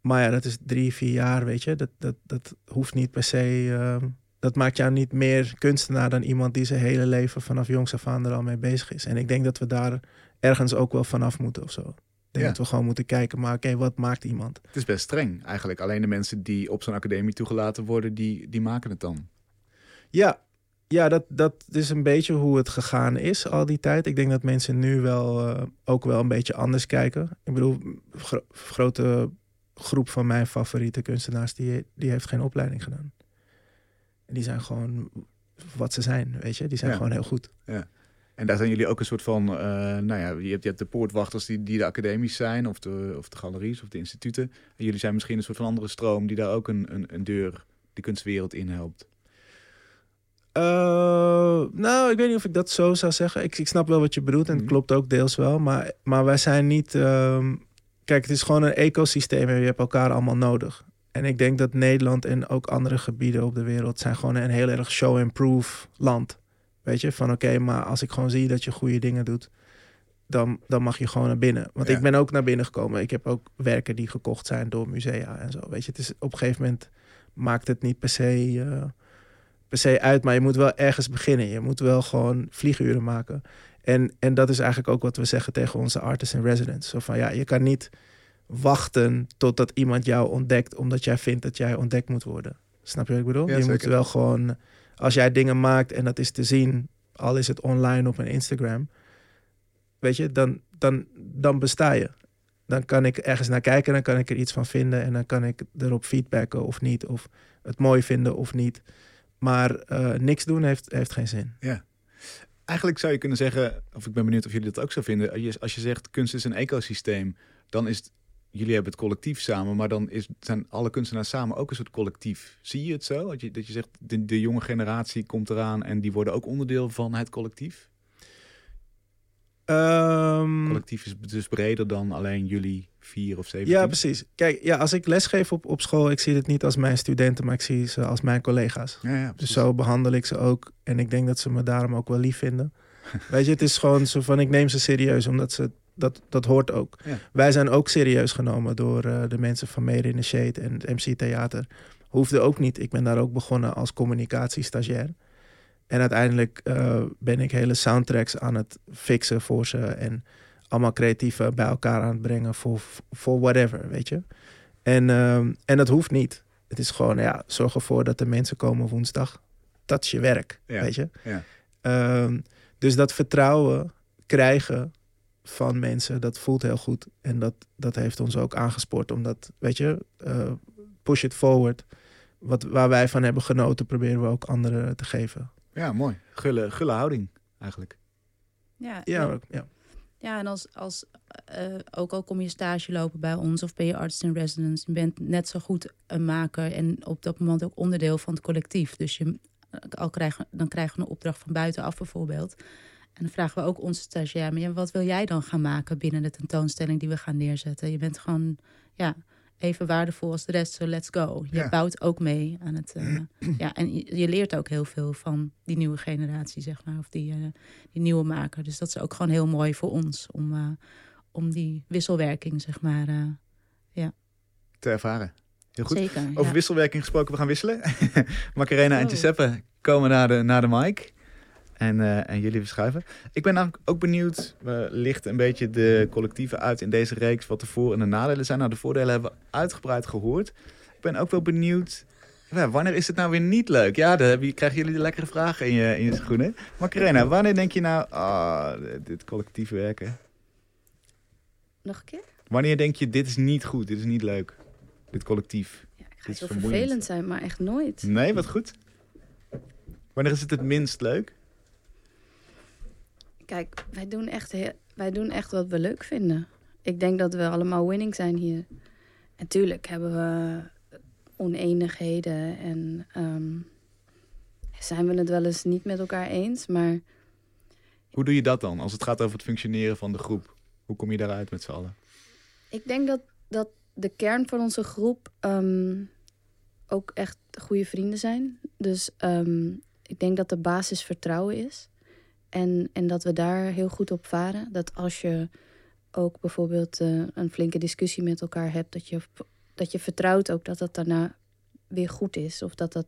Maar ja, dat is drie, vier jaar, weet je. Dat, dat, dat hoeft niet per se... Uh, dat maakt jou niet meer kunstenaar dan iemand die zijn hele leven vanaf jongs af aan er al mee bezig is. En ik denk dat we daar ergens ook wel vanaf moeten of zo. Ik denk dat we gewoon moeten kijken, maar oké, wat maakt iemand? Het is best streng eigenlijk. Alleen de mensen die op zo'n academie toegelaten worden, die, die maken het dan. Ja, ja, dat, dat is een beetje hoe het gegaan is al die tijd. Ik denk dat mensen nu wel uh, ook wel een beetje anders kijken. Ik bedoel, gro grote groep van mijn favoriete kunstenaars, die, die heeft geen opleiding gedaan. En die zijn gewoon wat ze zijn, weet je. Die zijn gewoon heel goed. Ja. En daar zijn jullie ook een soort van, uh, nou ja, je hebt, je hebt de poortwachters die, die de academies zijn, of de, of de galeries of de instituten. En jullie zijn misschien een soort van andere stroom die daar ook een, een, een deur de kunstwereld in helpt. Nou, ik weet niet of ik dat zo zou zeggen. Ik, ik snap wel wat je bedoelt en het mhm. klopt ook deels wel. Maar, maar wij zijn niet. Uh, kijk, het is gewoon een ecosysteem en je hebt elkaar allemaal nodig. En ik denk dat Nederland en ook andere gebieden op de wereld zijn gewoon een heel erg show-and-proof land. Weet je, van oké, maar als ik gewoon zie dat je goede dingen doet, dan, dan mag je gewoon naar binnen. Want ik ben ook naar binnen gekomen. Ik heb ook werken die gekocht zijn door musea en zo. Weet je, het is op een gegeven moment maakt het niet per se. Uh, per se uit, maar je moet wel ergens beginnen. Je moet wel gewoon vlieguren maken. En, en dat is eigenlijk ook wat we zeggen tegen onze artists in residence. Zo van ja, je kan niet wachten totdat iemand jou ontdekt omdat jij vindt dat jij ontdekt moet worden. Snap je wat ik bedoel? je moet wel gewoon, als jij dingen maakt en dat is te zien, al is het online op een Instagram, weet je, dan, dan, dan besta je. Dan kan ik ergens naar kijken, dan kan ik er iets van vinden en dan kan ik erop feedbacken of niet, of het mooi vinden of niet. Maar uh, niks doen heeft, heeft geen zin. Ja. Eigenlijk zou je kunnen zeggen, of ik ben benieuwd of jullie dat ook zo vinden. Als je zegt kunst is een ecosysteem, dan is het, jullie hebben het collectief samen, maar dan is, zijn alle kunstenaars samen ook een soort collectief. Zie je het zo? Dat je, dat je zegt, de, de jonge generatie komt eraan en die worden ook onderdeel van het collectief? Um, Collectief is dus breder dan alleen jullie vier of zeven. Ja, precies. Kijk, ja, als ik lesgeef op, op school, ik zie het niet als mijn studenten, maar ik zie ze als mijn collega's. Ja, ja, dus zo behandel ik ze ook. En ik denk dat ze me daarom ook wel lief vinden. [LAUGHS] Weet je, het is gewoon zo van ik neem ze serieus, omdat ze dat, dat hoort ook. Ja. Wij zijn ook serieus genomen door uh, de mensen van Made in the Shade en het MC Theater. Hoefde ook niet. Ik ben daar ook begonnen als communicatiestagiair. En uiteindelijk uh, ben ik hele soundtracks aan het fixen voor ze. En allemaal creatieve bij elkaar aan het brengen voor, voor whatever, weet je. En, uh, en dat hoeft niet. Het is gewoon, ja, zorg ervoor dat de mensen komen woensdag. Dat is je werk, ja. weet je. Ja. Um, dus dat vertrouwen krijgen van mensen, dat voelt heel goed. En dat, dat heeft ons ook aangespoord. Omdat, weet je, uh, push it forward. Wat, waar wij van hebben genoten, proberen we ook anderen te geven. Ja, mooi. Gulle, gulle houding eigenlijk. Ja, ja, ja. Ja. en als, als uh, ook al kom je stage lopen bij ons of ben je artist in residence, je bent net zo goed een maker en op dat moment ook onderdeel van het collectief. Dus je, al krijgen, dan krijgen we een opdracht van buitenaf bijvoorbeeld. En dan vragen we ook onze stagiair, maar ja, wat wil jij dan gaan maken binnen de tentoonstelling die we gaan neerzetten? Je bent gewoon ja, even waardevol als de rest, so let's go. Je Ja. bouwt ook mee aan het. eh, [CLEARS THROAT] ja, en je, je leert ook heel veel van die nieuwe generatie, zeg maar, of die, eh, die nieuwe maker. Dus dat is ook gewoon heel mooi voor ons om, eh, om die wisselwerking, zeg maar. eh, Te ervaren. Heel goed. Zeker. Over ja. wisselwerking gesproken, we gaan wisselen. [LAUGHS] Macarena en Oh. Giuseppe komen naar de, naar de mic. En, eh, en jullie verschuiven. Ik ben namelijk ook benieuwd, we lichten een beetje de collectieven uit in deze reeks, wat de voor- en de nadelen zijn. Nou, de voordelen hebben we uitgebreid gehoord. Ik ben ook wel benieuwd, ja, wanneer is het nou weer niet leuk? Ja, dan krijgen jullie de lekkere vragen in je, in je schoenen. Macarena, wanneer denk je nou, ah, dit collectief werken? Nog een keer? Wanneer denk je, dit is niet goed, dit is niet leuk, dit collectief? Ja, ik ga Dit is heel vermoeiend. vervelend zijn, maar echt nooit. Nee, wat goed. Wanneer is het het minst leuk? Kijk, wij doen, echt heel, wij doen echt wat we leuk vinden. Ik denk dat we allemaal winning zijn hier. En tuurlijk hebben we oneenigheden en ehm, zijn we het wel eens niet met elkaar eens. Maar Hoe doe je dat dan als het gaat over het functioneren van de groep? Hoe kom je daaruit met z'n allen? ik denk dat, dat de kern van onze groep ehm, ook echt goede vrienden zijn. Dus ehm, ik denk dat de basis vertrouwen is. En, en dat we daar heel goed op varen. Dat als je ook bijvoorbeeld eh, een flinke discussie met elkaar hebt, dat je, dat je vertrouwt ook dat dat daarna weer goed is. Of dat dat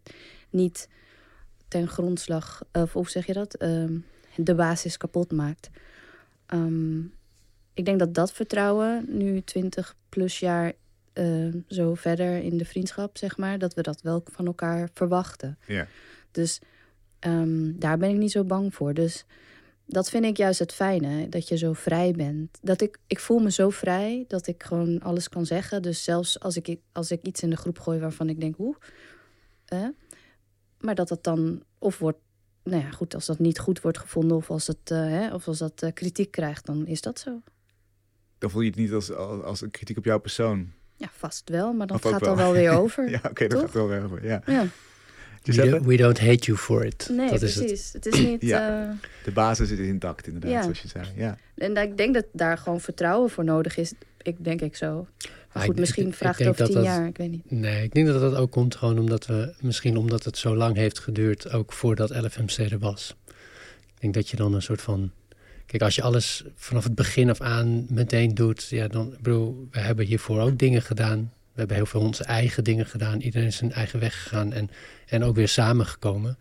niet ten grondslag, of hoe zeg je dat, Ehm, de basis kapot maakt. Ehm, ik denk dat dat vertrouwen, nu 20 plus jaar eh, zo verder in de vriendschap, zeg maar, dat we dat wel van elkaar verwachten. Ja. Dus ehm, daar ben ik niet zo bang voor. Dus dat vind ik juist het fijne, dat je zo vrij bent. Dat ik, ik voel me zo vrij dat ik gewoon alles kan zeggen. Dus zelfs als ik, als ik iets in de groep gooi waarvan ik denk, oeh, eh, maar dat dat dan of wordt, nou ja, goed, als dat niet goed wordt gevonden of als, het, eh, hè, of als dat eh, kritiek krijgt, dan is dat zo. Dan voel je het niet als, als, als een kritiek op jouw persoon. Ja, vast wel, maar dat gaat wel. dan wel weer [LAUGHS] over. Ja, oké, dat gaat wel weer over. Ja. Ja. We, Giuseppe, don't- we don't hate you for it. Nee, dat is het. precies. Het. is niet. [CLEARS THROAT] Ja. eh, de basis is intact inderdaad, Ja. zoals je zei. Ja. en ik denk dat daar gewoon vertrouwen voor nodig is. Ik denk ik zo. Maar ik- goed, misschien ik- ik vraagt het over tien dat- jaar. Ik weet niet. Nee, ik denk dat dat ook komt gewoon omdat we, misschien omdat het zo lang heeft geduurd, ook voordat LFMC er was. Ik denk dat je dan een soort van. Kijk, als je alles vanaf het begin af aan meteen doet, ja, dan, ik bedoel, we hebben hiervoor ook dingen gedaan. We hebben heel veel onze eigen dingen gedaan. Iedereen is zijn eigen weg gegaan en, en ook weer samengekomen.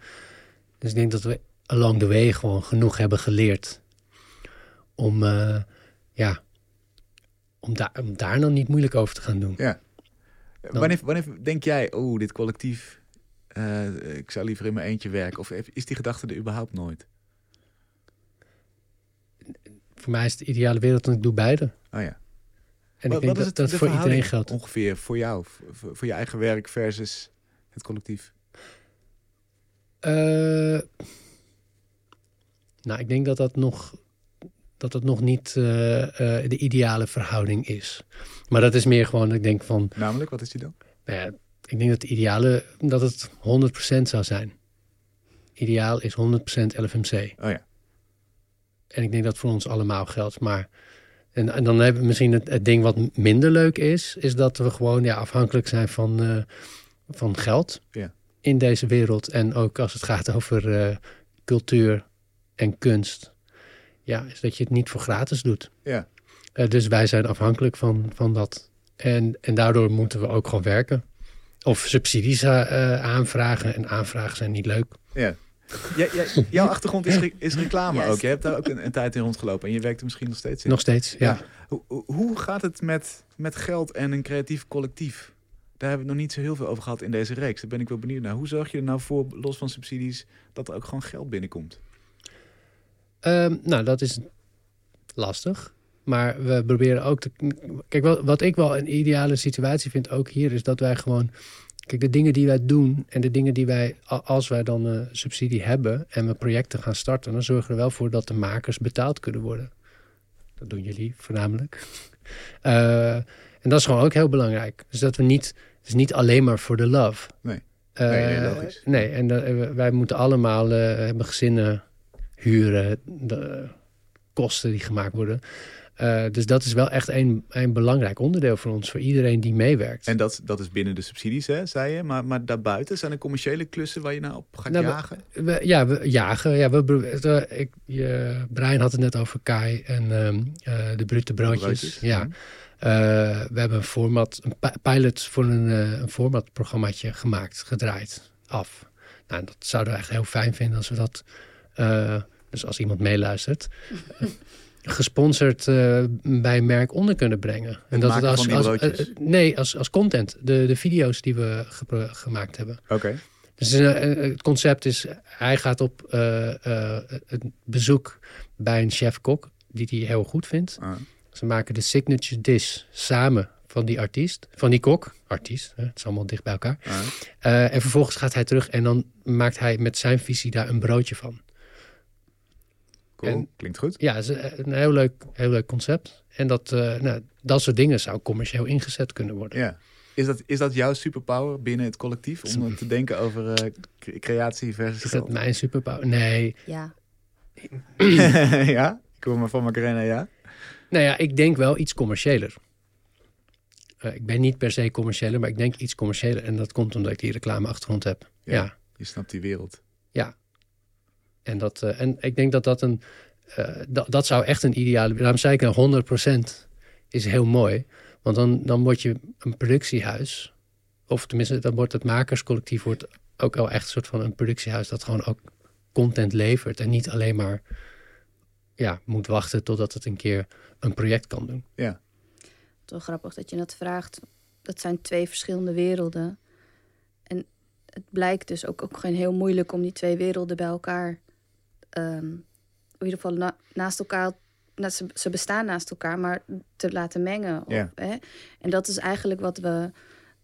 Dus ik denk dat we along the way gewoon genoeg hebben geleerd om, eh, ja, om, daar om daar nou niet moeilijk over te gaan doen. Ja. Wanneer, wanneer denk jij, oh, dit collectief, eh, ik zou liever in mijn eentje werken? Of is die gedachte er überhaupt nooit? Voor mij is de ideale wereld en ik doe beide. Oh ja. En Wat- ik denk dat dat voor iedereen geldt. Ongeveer voor jou, voor, voor je eigen werk versus het collectief. Eh, nou, ik denk dat dat nog, dat dat nog niet eh, eh, de ideale verhouding is. Maar dat is meer gewoon, ik denk van, Namelijk, wat is die dan? nou ja, ik denk dat de ideale, dat het 100% zou zijn. Ideaal is 100% LFMC. Oh ja. En ik denk dat voor ons allemaal geldt. Maar en, en dan hebben we misschien het, het ding wat minder leuk is, is dat we gewoon ja, afhankelijk zijn van, eh, van geld Ja. in deze wereld. En ook als het gaat over eh, cultuur en kunst. Ja, is dat je het niet voor gratis doet. Ja. Eh, dus wij zijn afhankelijk van, van dat. En, en daardoor moeten we ook gewoon werken. Of subsidies aanvragen. En aanvragen zijn niet leuk. Ja. Ja, ja, jouw achtergrond is, re- is reclame ook. Je hebt daar ook een, een tijd in rondgelopen en je werkt er misschien nog steeds in. Nog steeds, ja. Ja. Hoe, hoe- gaat het met, met geld en een creatief collectief? Daar hebben we nog niet zo heel veel over gehad in deze reeks. Daar ben ik wel benieuwd naar. Hoe zorg je er nou voor, los van subsidies, dat er ook gewoon geld binnenkomt? Ehm, nou, dat is lastig. Maar we proberen ook te. Kijk, wat ik wel een ideale situatie vind, ook hier, is dat wij gewoon. Kijk, de dingen die wij doen en de dingen die wij, als wij dan een subsidie hebben en we projecten gaan starten, dan zorgen we er wel voor dat de makers betaald kunnen worden. Dat doen jullie voornamelijk. [LAUGHS] Eh, en dat is gewoon ook heel belangrijk. Dus dat we niet, het is niet alleen maar voor de love. Nee. Eh, Nee, nee, logisch. nee, en eh, wij moeten allemaal eh, hebben gezinnen huren, de kosten die gemaakt worden. Eh, dus dat is wel echt een, een belangrijk onderdeel voor ons, voor iedereen die meewerkt. En dat, dat is binnen de subsidies, hè, zei je. Maar, maar daarbuiten zijn er commerciële klussen waar je nou op gaat Nou, jagen? We, ja, we jagen. Ja, we, eh, ik, je, Brian had het net over Kai en ehm, eh, de brute broodjes. Broodjes, Ja. We hebben een format, een pi- pilot voor een, een formatprogrammaatje gemaakt, gedraaid, af. Nou, dat zouden we echt heel fijn vinden als we dat, dus als iemand meeluistert, eh, gesponsord eh, bij een merk onder kunnen brengen. Het maken van die broodjes? eh, nee, als, als content. De, de video's die we gemaakt hebben. Oké. Dus het concept is, hij gaat op een bezoek bij een chef-kok die hij heel goed vindt. Ah. Ze maken de signature dish samen van die artiest, van die kok, artiest, hè, het is allemaal dicht bij elkaar. Ah. En vervolgens gaat hij terug en dan maakt hij met zijn visie daar een broodje van. Cool. En- Klinkt goed. Ja, het is een heel leuk, heel leuk concept. En dat, eh, nou, dat soort dingen zou commercieel ingezet kunnen worden. Ja. Is dat, is dat jouw superpower binnen het collectief? Om te denken over eh, cre- creatie versus Is dat geld? mijn superpower? Nee. Ja. [LAUGHS] ja? Ik hoor maar van Macarena, ja? Nou ja, ik denk wel iets commerciëler. Eh, ik ben niet per se commerciëler, maar ik denk iets commerciëler. En dat komt omdat ik die reclameachtergrond heb. Ja. Ja. Je snapt die wereld. En, dat, eh, en ik denk dat dat een... eh, dat, dat zou echt een ideale... Daarom zei ik nou 100% is heel mooi. Want dan, dan word je een productiehuis. Of tenminste, dan wordt het makerscollectief wordt ook wel echt een soort van een productiehuis... dat gewoon ook content levert. En niet alleen maar ja, moet wachten totdat het een keer een project kan doen. Ja. Toch grappig dat je dat vraagt. Dat zijn twee verschillende werelden. En het blijkt dus ook, ook gewoon heel moeilijk om die twee werelden bij elkaar... ehm, in ieder geval na- naast elkaar... Nou, ze, ze bestaan naast elkaar, maar te laten mengen. Of, hè? En dat is eigenlijk wat we,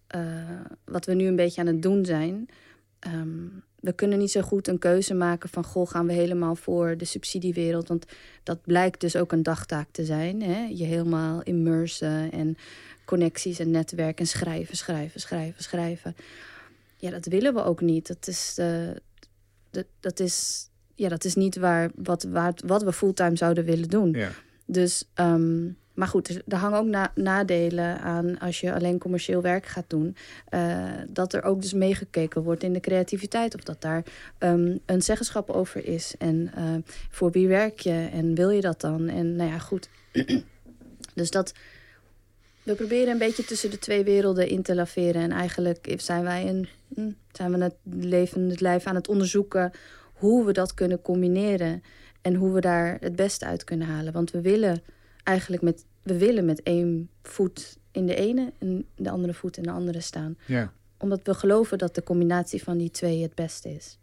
eh, wat we nu een beetje aan het doen zijn. Ehm, we kunnen niet zo goed een keuze maken van... goh, gaan we helemaal voor de subsidiewereld? Want dat blijkt dus ook een dagtaak te zijn. Hè? Je helemaal immersen en connecties en netwerk en schrijven, schrijven, schrijven, schrijven. Ja, dat willen we ook niet. Dat is, eh, dat, dat is, ja, dat is niet waar, wat, waar, wat we fulltime zouden willen doen. ja. Dus, ehm, maar goed, er, hangen ook na- nadelen aan als je alleen commercieel werk gaat doen. eh, dat er ook dus meegekeken wordt in de creativiteit. Of dat daar ehm, een zeggenschap over is. En eh, voor wie werk je en wil je dat dan? En nou ja, goed. [CLEARS THROAT] dus dat. We proberen een beetje tussen de twee werelden in te laveren. En eigenlijk zijn wij een, hm, zijn we het leven, het lijf aan het onderzoeken hoe we dat kunnen combineren. En hoe we daar het beste uit kunnen halen. Want we willen eigenlijk met, we willen met één voet in de ene en de andere voet in de andere staan. ja. Omdat we geloven dat de combinatie van die twee het beste is.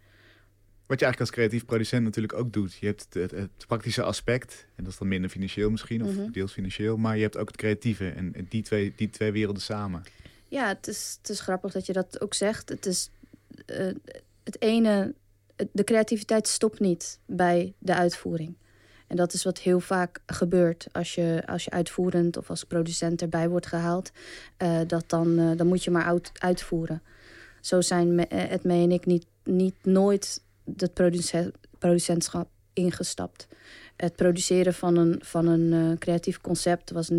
Wat je eigenlijk als creatief producent natuurlijk ook doet. Je hebt het, het, praktische aspect. En dat is dan minder financieel misschien. Of Mhm. deels financieel. Maar je hebt ook het creatieve. En die twee, die twee werelden samen. Ja, het is, het is grappig dat je dat ook zegt. Het is eh, het ene, de creativiteit stopt niet bij de uitvoering. En dat is wat heel vaak gebeurt als je, als je uitvoerend of als producent erbij wordt gehaald. eh, dat dan, eh, dan moet je maar uit, uitvoeren. Zo zijn me, eh, Edme en ik niet, niet nooit het produce- producentschap ingestapt. Het produceren van een, van een eh, creatief concept was,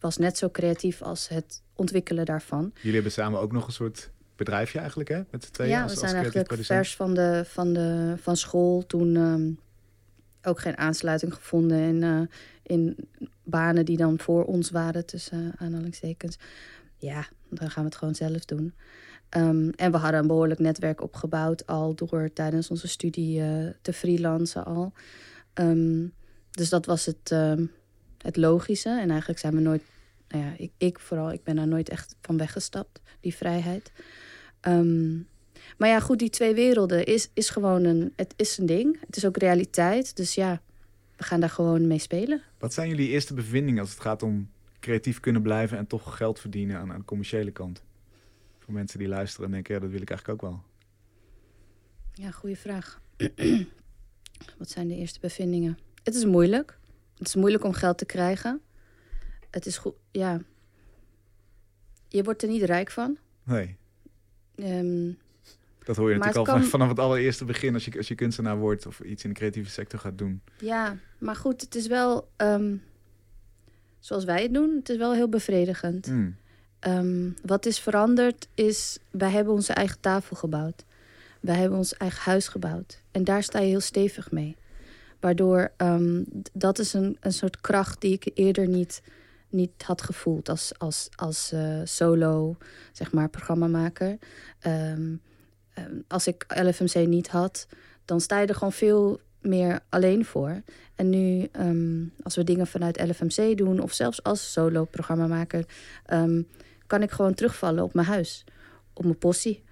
was net zo creatief als het ontwikkelen daarvan. Jullie hebben samen ook nog een soort bedrijfje eigenlijk, hè? Met z'n tweeën ja, als, we zijn eigenlijk vers van, de, van, de, van school. Toen ehm, ook geen aansluiting gevonden in, eh, in banen die dan voor ons waren, tussen eh, aanhalingstekens. Ja, dan gaan we het gewoon zelf doen. Ehm, en we hadden een behoorlijk netwerk opgebouwd al door tijdens onze studie eh, te freelancen al. Ehm, dus dat was het, het logische. En eigenlijk zijn we nooit, nou ja, ik, ik vooral, ik ben daar nooit echt van weggestapt, die vrijheid. Ehm, maar ja, goed, die twee werelden is, is gewoon een, het is een ding. Het is ook realiteit. Dus ja, we gaan daar gewoon mee spelen. Wat zijn jullie eerste bevindingen als het gaat om creatief kunnen blijven en toch geld verdienen aan, aan de commerciële kant? Voor mensen die luisteren en denken, ja, dat wil ik eigenlijk ook wel. Ja, goede vraag. [CLEARS THROAT] Wat zijn de eerste bevindingen? Het is moeilijk. Het is moeilijk om geld te krijgen. Het is goed, ja. Je wordt er niet rijk van. Nee. Ehm, Dat hoor je Maar natuurlijk al kan- vanaf het allereerste begin als je, als je kunstenaar wordt of iets in de creatieve sector gaat doen. Ja, maar goed, het is wel, ehm, zoals wij het doen, het is wel heel bevredigend. Hmm. Ehm, wat is veranderd is, wij hebben onze eigen tafel gebouwd. Wij hebben ons eigen huis gebouwd. En daar sta je heel stevig mee. Waardoor, dat is een, een soort kracht die ik eerder niet, niet had gevoeld als, als, als eh, solo, zeg maar, programmamaker. Ehm, ehm, als ik LFMC niet had, dan sta je er gewoon veel meer alleen voor. En nu, ehm, als we dingen vanuit LFMC doen, of zelfs als solo-programmamaker, kan ik gewoon terugvallen op mijn huis, op mijn possie.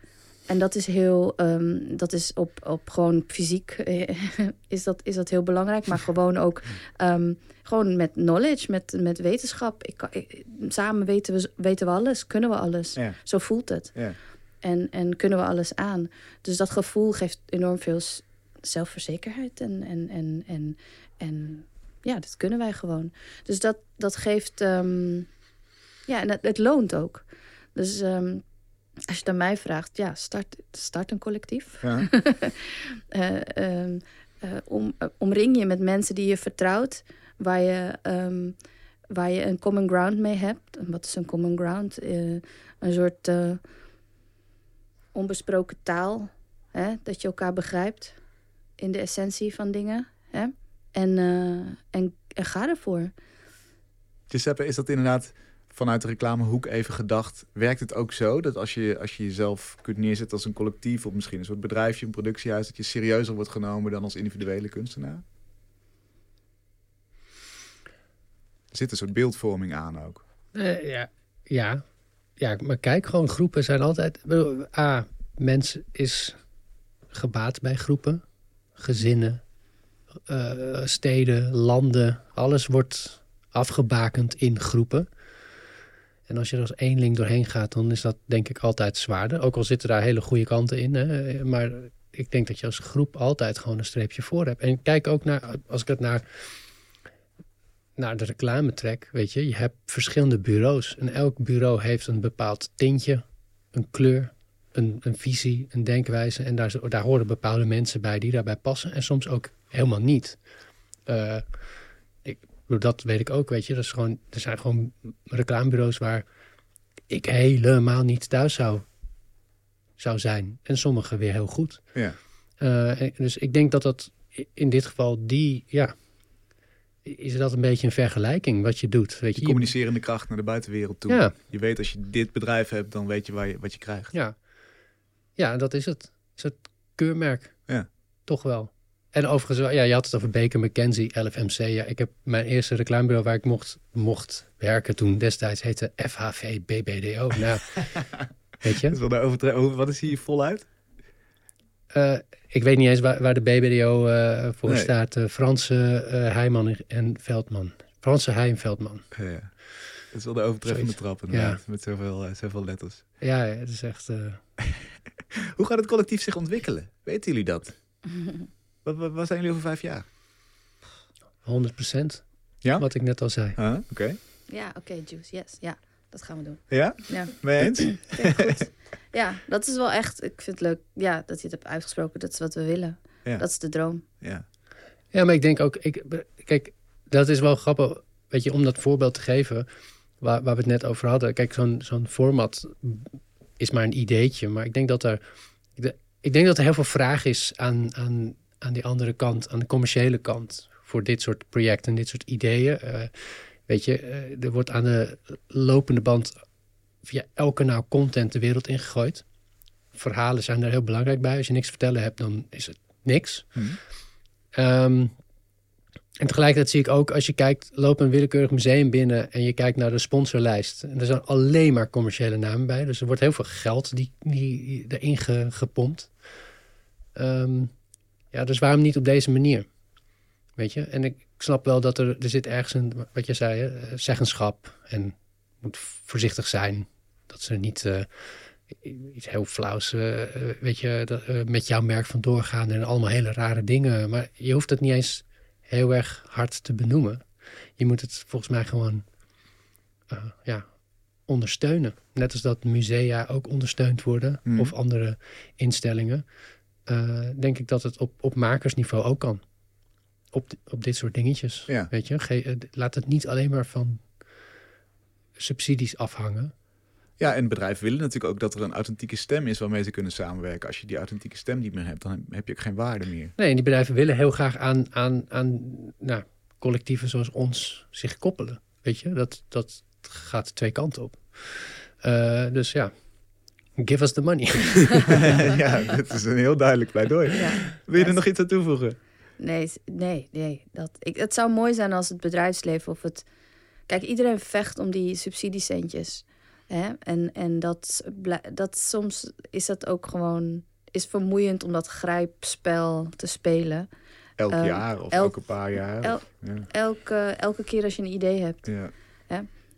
En dat is heel, ehm, dat is op, op gewoon fysiek eh, [LAUGHS] is, dat, is dat heel belangrijk, maar gewoon ook ehm, gewoon met knowledge, met, met wetenschap. Ik, samen weten we, weten we alles, kunnen we alles. Ja. Zo voelt het. Ja. En, en kunnen we alles aan. Dus dat gevoel geeft enorm veel zelfverzekerheid. En, en, en, en, en ja, dat kunnen wij gewoon. Dus dat, dat geeft. ehm, ja, en het, het loont ook. Dus als je het aan mij vraagt, ja, start, start een collectief. Ja. [LAUGHS] Eh, ehm, eh, om, eh, omring je met mensen die je vertrouwt, waar je, ehm, waar je een common ground mee hebt. En wat is een common ground? Een soort onbesproken taal, hè? dat je elkaar begrijpt in de essentie van dingen. Hè? En, en, en ga ervoor. Giuseppe, is dat inderdaad vanuit de reclamehoek even gedacht? Werkt het ook zo dat als je, als je jezelf kunt neerzetten als een collectief... of misschien een soort bedrijfje, een productiehuis... dat je serieuzer wordt genomen dan als individuele kunstenaar? Er zit een soort beeldvorming aan ook. Eh, ja, ja. ja, maar kijk, gewoon groepen zijn altijd... A, mens is gebaat bij groepen. Gezinnen, eh, steden, landen. Alles wordt afgebakend in groepen. En als je er als eenling doorheen gaat, dan is dat denk ik altijd zwaarder. Ook al zitten daar hele goede kanten in. Hè? Maar ik denk dat je als groep altijd gewoon een streepje voor hebt. En kijk ook naar, als ik het naar naar de reclame trek, weet je, je hebt verschillende bureaus. En elk bureau heeft een bepaald tintje, een kleur, een, een visie, een denkwijze. En daar, daar horen bepaalde mensen bij die daarbij passen. En soms ook helemaal niet. Bedoel, dat weet ik ook, weet je. Dat is gewoon, er zijn gewoon reclamebureaus waar ik helemaal niet thuis zou, zou zijn. En sommige weer heel goed. Ja. Eh, dus ik denk dat dat in dit geval die, ja, is dat een beetje een vergelijking wat je doet. Weet je, Die Je- communicerende kracht naar de buitenwereld toe. Ja. Je weet als je dit bedrijf hebt, dan weet je, waar je wat je krijgt. ja. ja, dat is het. Is het keurmerk. Ja. Toch wel. En overigens, ja, je had het over Baker McKenzie, LFMC. Ja, ik heb mijn eerste reclamebureau waar ik mocht, mocht werken toen destijds heette FHV BBDO. [LAUGHS] Nou, weet je? Dat is wel de overtre- over- Wat is hier voluit? Eh, ik weet niet eens waar, waar de BBDO eh, voor Nee. staat. Eh, Franse eh, Heijman en Veldman. Franse Heij en Veldman. Ja, ja. Dat is wel de overtreffende trap inderdaad, met zoveel, zoveel letters. Ja, ja, het is echt... eh, [LAUGHS] Hoe gaat het collectief zich ontwikkelen? Weten jullie dat? [LAUGHS] Wat, wat, wat zijn jullie over vijf jaar? 100% Ja? Wat ik net al zei. Ah, Oké. Ja, oké, Juice, yes. Ja, dat gaan we doen. Ja? Ja. Mee eens? [CLEARS THROAT] Vind ik goed. ja, dat is wel echt, ik vind het leuk ja, dat je het hebt uitgesproken. Dat is wat we willen. Ja. Dat is de droom. Ja. Ja, maar ik denk ook... Ik, kijk, dat is wel grappig. Weet je, om dat voorbeeld te geven... Waar, waar we het net over hadden. Kijk, zo'n zo'n format is maar een ideetje. Maar ik denk dat er... Ik denk dat er heel veel vraag is aan, aan, aan die andere kant. Aan de commerciële kant. Voor dit soort projecten en dit soort ideeën. Eh, weet je, eh, er wordt aan de lopende band... via elk kanaal content de wereld ingegooid. Verhalen zijn daar heel belangrijk bij. Als je niks te vertellen hebt, dan is het niks. Hm. Ehm, en tegelijkertijd zie ik ook, als je kijkt, loop een willekeurig museum binnen en je kijkt naar de sponsorlijst. En er zijn alleen maar commerciële namen bij. Dus er wordt heel veel geld die, die, erin ge- gepompt. Ehm, ja, dus waarom niet op deze manier? Weet je? En ik snap wel dat er, er zit ergens een, wat je zei, hè, zeggenschap. En moet voorzichtig zijn. Dat ze niet eh, iets heel flauws, eh, weet je, dat, eh, met jouw merk vandoor gaan en allemaal hele rare dingen. Maar je hoeft het niet eens heel erg hard te benoemen. Je moet het volgens mij gewoon, ja, ondersteunen. Net als dat musea ook ondersteund worden Mhm. of andere instellingen. Eh, denk ik dat het op, op makersniveau ook kan. Op, op dit soort dingetjes. Ja. Weet je, Ge- eh, laat het niet alleen maar van subsidies afhangen. Ja, en bedrijven willen natuurlijk ook dat er een authentieke stem is waarmee ze kunnen samenwerken. Als je die authentieke stem niet meer hebt, dan heb je ook geen waarde meer. Nee, en die bedrijven willen heel graag aan, aan, aan nou, collectieven zoals ons zich koppelen. Weet je, dat, dat gaat twee kanten op. Eh, dus ja, give us the money. [LAUGHS] ja, dat is een heel duidelijk pleidooi. Ja. Wil je er nog iets aan toevoegen? Nee, nee, nee. Dat, ik, het zou mooi zijn als het bedrijfsleven of het. Kijk, iedereen vecht om die subsidiecentjes. Hè? En, en dat, blij- dat soms is dat ook gewoon. Is vermoeiend om dat grijpspel te spelen. Elk Eh, jaar of elk- elke paar jaar? el- of- ja. Elke, elke keer als je een idee hebt. Ja.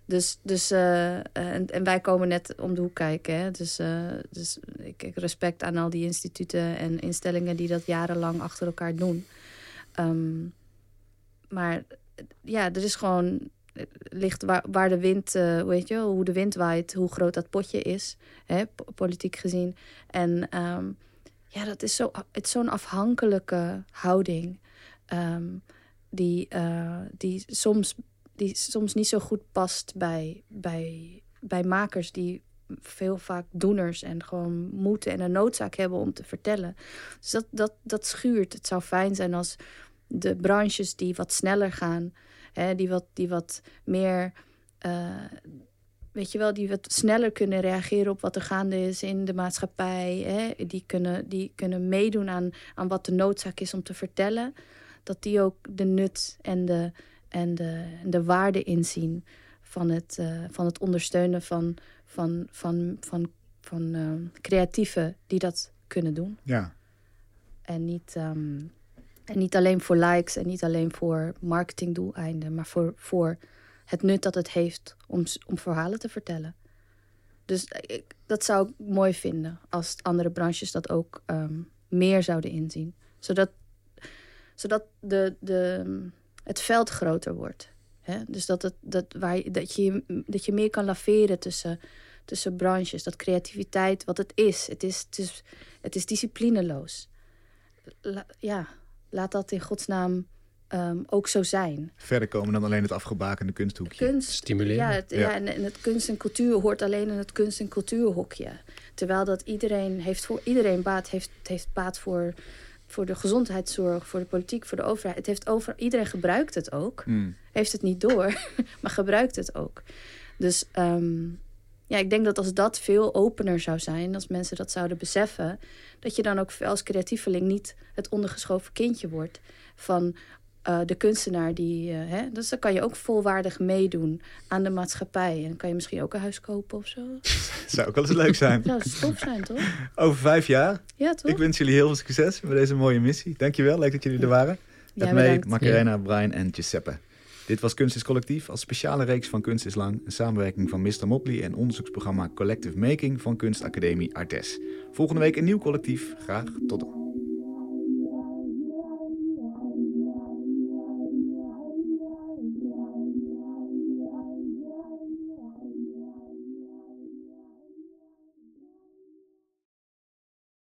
Dus, dus eh, eh, en, en wij komen net om de hoek kijken. Hè? Dus, eh, dus ik, ik respect aan al die instituten en instellingen die dat jarenlang achter elkaar doen. Ehm, maar ja, er is gewoon ligt waar, waar de wind, weet je, hoe de wind waait, hoe groot dat potje is, hè, po- politiek gezien. En ehm, ja, dat is zo, het is zo'n afhankelijke houding. ehm, die, die soms die soms niet zo goed past bij, bij, bij makers die veel vaak doeners en gewoon moeten en een noodzaak hebben om te vertellen. Dus dat, dat, dat schuurt. Het zou fijn zijn als de branches die wat sneller gaan, hè, die, wat, die wat meer. eh, weet je wel, die wat sneller kunnen reageren op wat er gaande is in de maatschappij. Hè, die, kunnen, die kunnen meedoen aan, aan wat de noodzaak is om te vertellen. Dat die ook de nut en de, en de, de waarde inzien van het, eh, van het ondersteunen van, van, van, van, van eh, creatieven die dat kunnen doen. ja. En niet, ehm, en niet alleen voor likes en niet alleen voor marketingdoeleinden, maar voor, voor het nut dat het heeft om, om verhalen te vertellen. Dus ik, dat zou ik mooi vinden als andere branches dat ook ehm, meer zouden inzien. Zodat, zodat de, de, het veld groter wordt. Hè? Dus dat, het, dat, waar, je- dat, je, dat je meer kan laveren tussen, tussen branches. Dat creativiteit, wat het is. Het is, het is, het is disciplineloos. La- ja, laat dat in godsnaam ehm, ook zo zijn. Verder komen dan alleen het afgebakende kunsthoekje. Kunst, Stimuleren. ja, het, Ja. ja. en, en het kunst en cultuur hoort alleen in het kunst en cultuurhokje. Terwijl dat iedereen heeft voor iedereen baat heeft, heeft baat voor, voor de gezondheidszorg, voor de politiek, voor de overheid. Het heeft over, iedereen gebruikt het ook. Hmm. Heeft het niet door, [LAUGHS] maar gebruikt het ook. Dus ehm, ja, ik denk dat als dat veel opener zou zijn, als mensen dat zouden beseffen, dat je dan ook als creatieveling niet het ondergeschoven kindje wordt van eh, de kunstenaar die. eh, hè, dus dan kan je ook volwaardig meedoen aan de maatschappij. En dan kan je misschien ook een huis kopen of zo. [LAUGHS] Zou ook wel eens leuk zijn. Zou tof zijn, toch? Over vijf jaar. Ja, toch? Ik wens jullie heel veel succes met deze mooie missie. Dankjewel, leuk dat jullie er waren. Met bedankt. Macarena, Brian en Giuseppe. Dit was Kunst is Collectief als speciale reeks van Kunst is Lang. Een samenwerking van Mr. Motley en onderzoeksprogramma Collective Making van Kunstacademie Artes. Volgende week een nieuw collectief. Graag tot dan.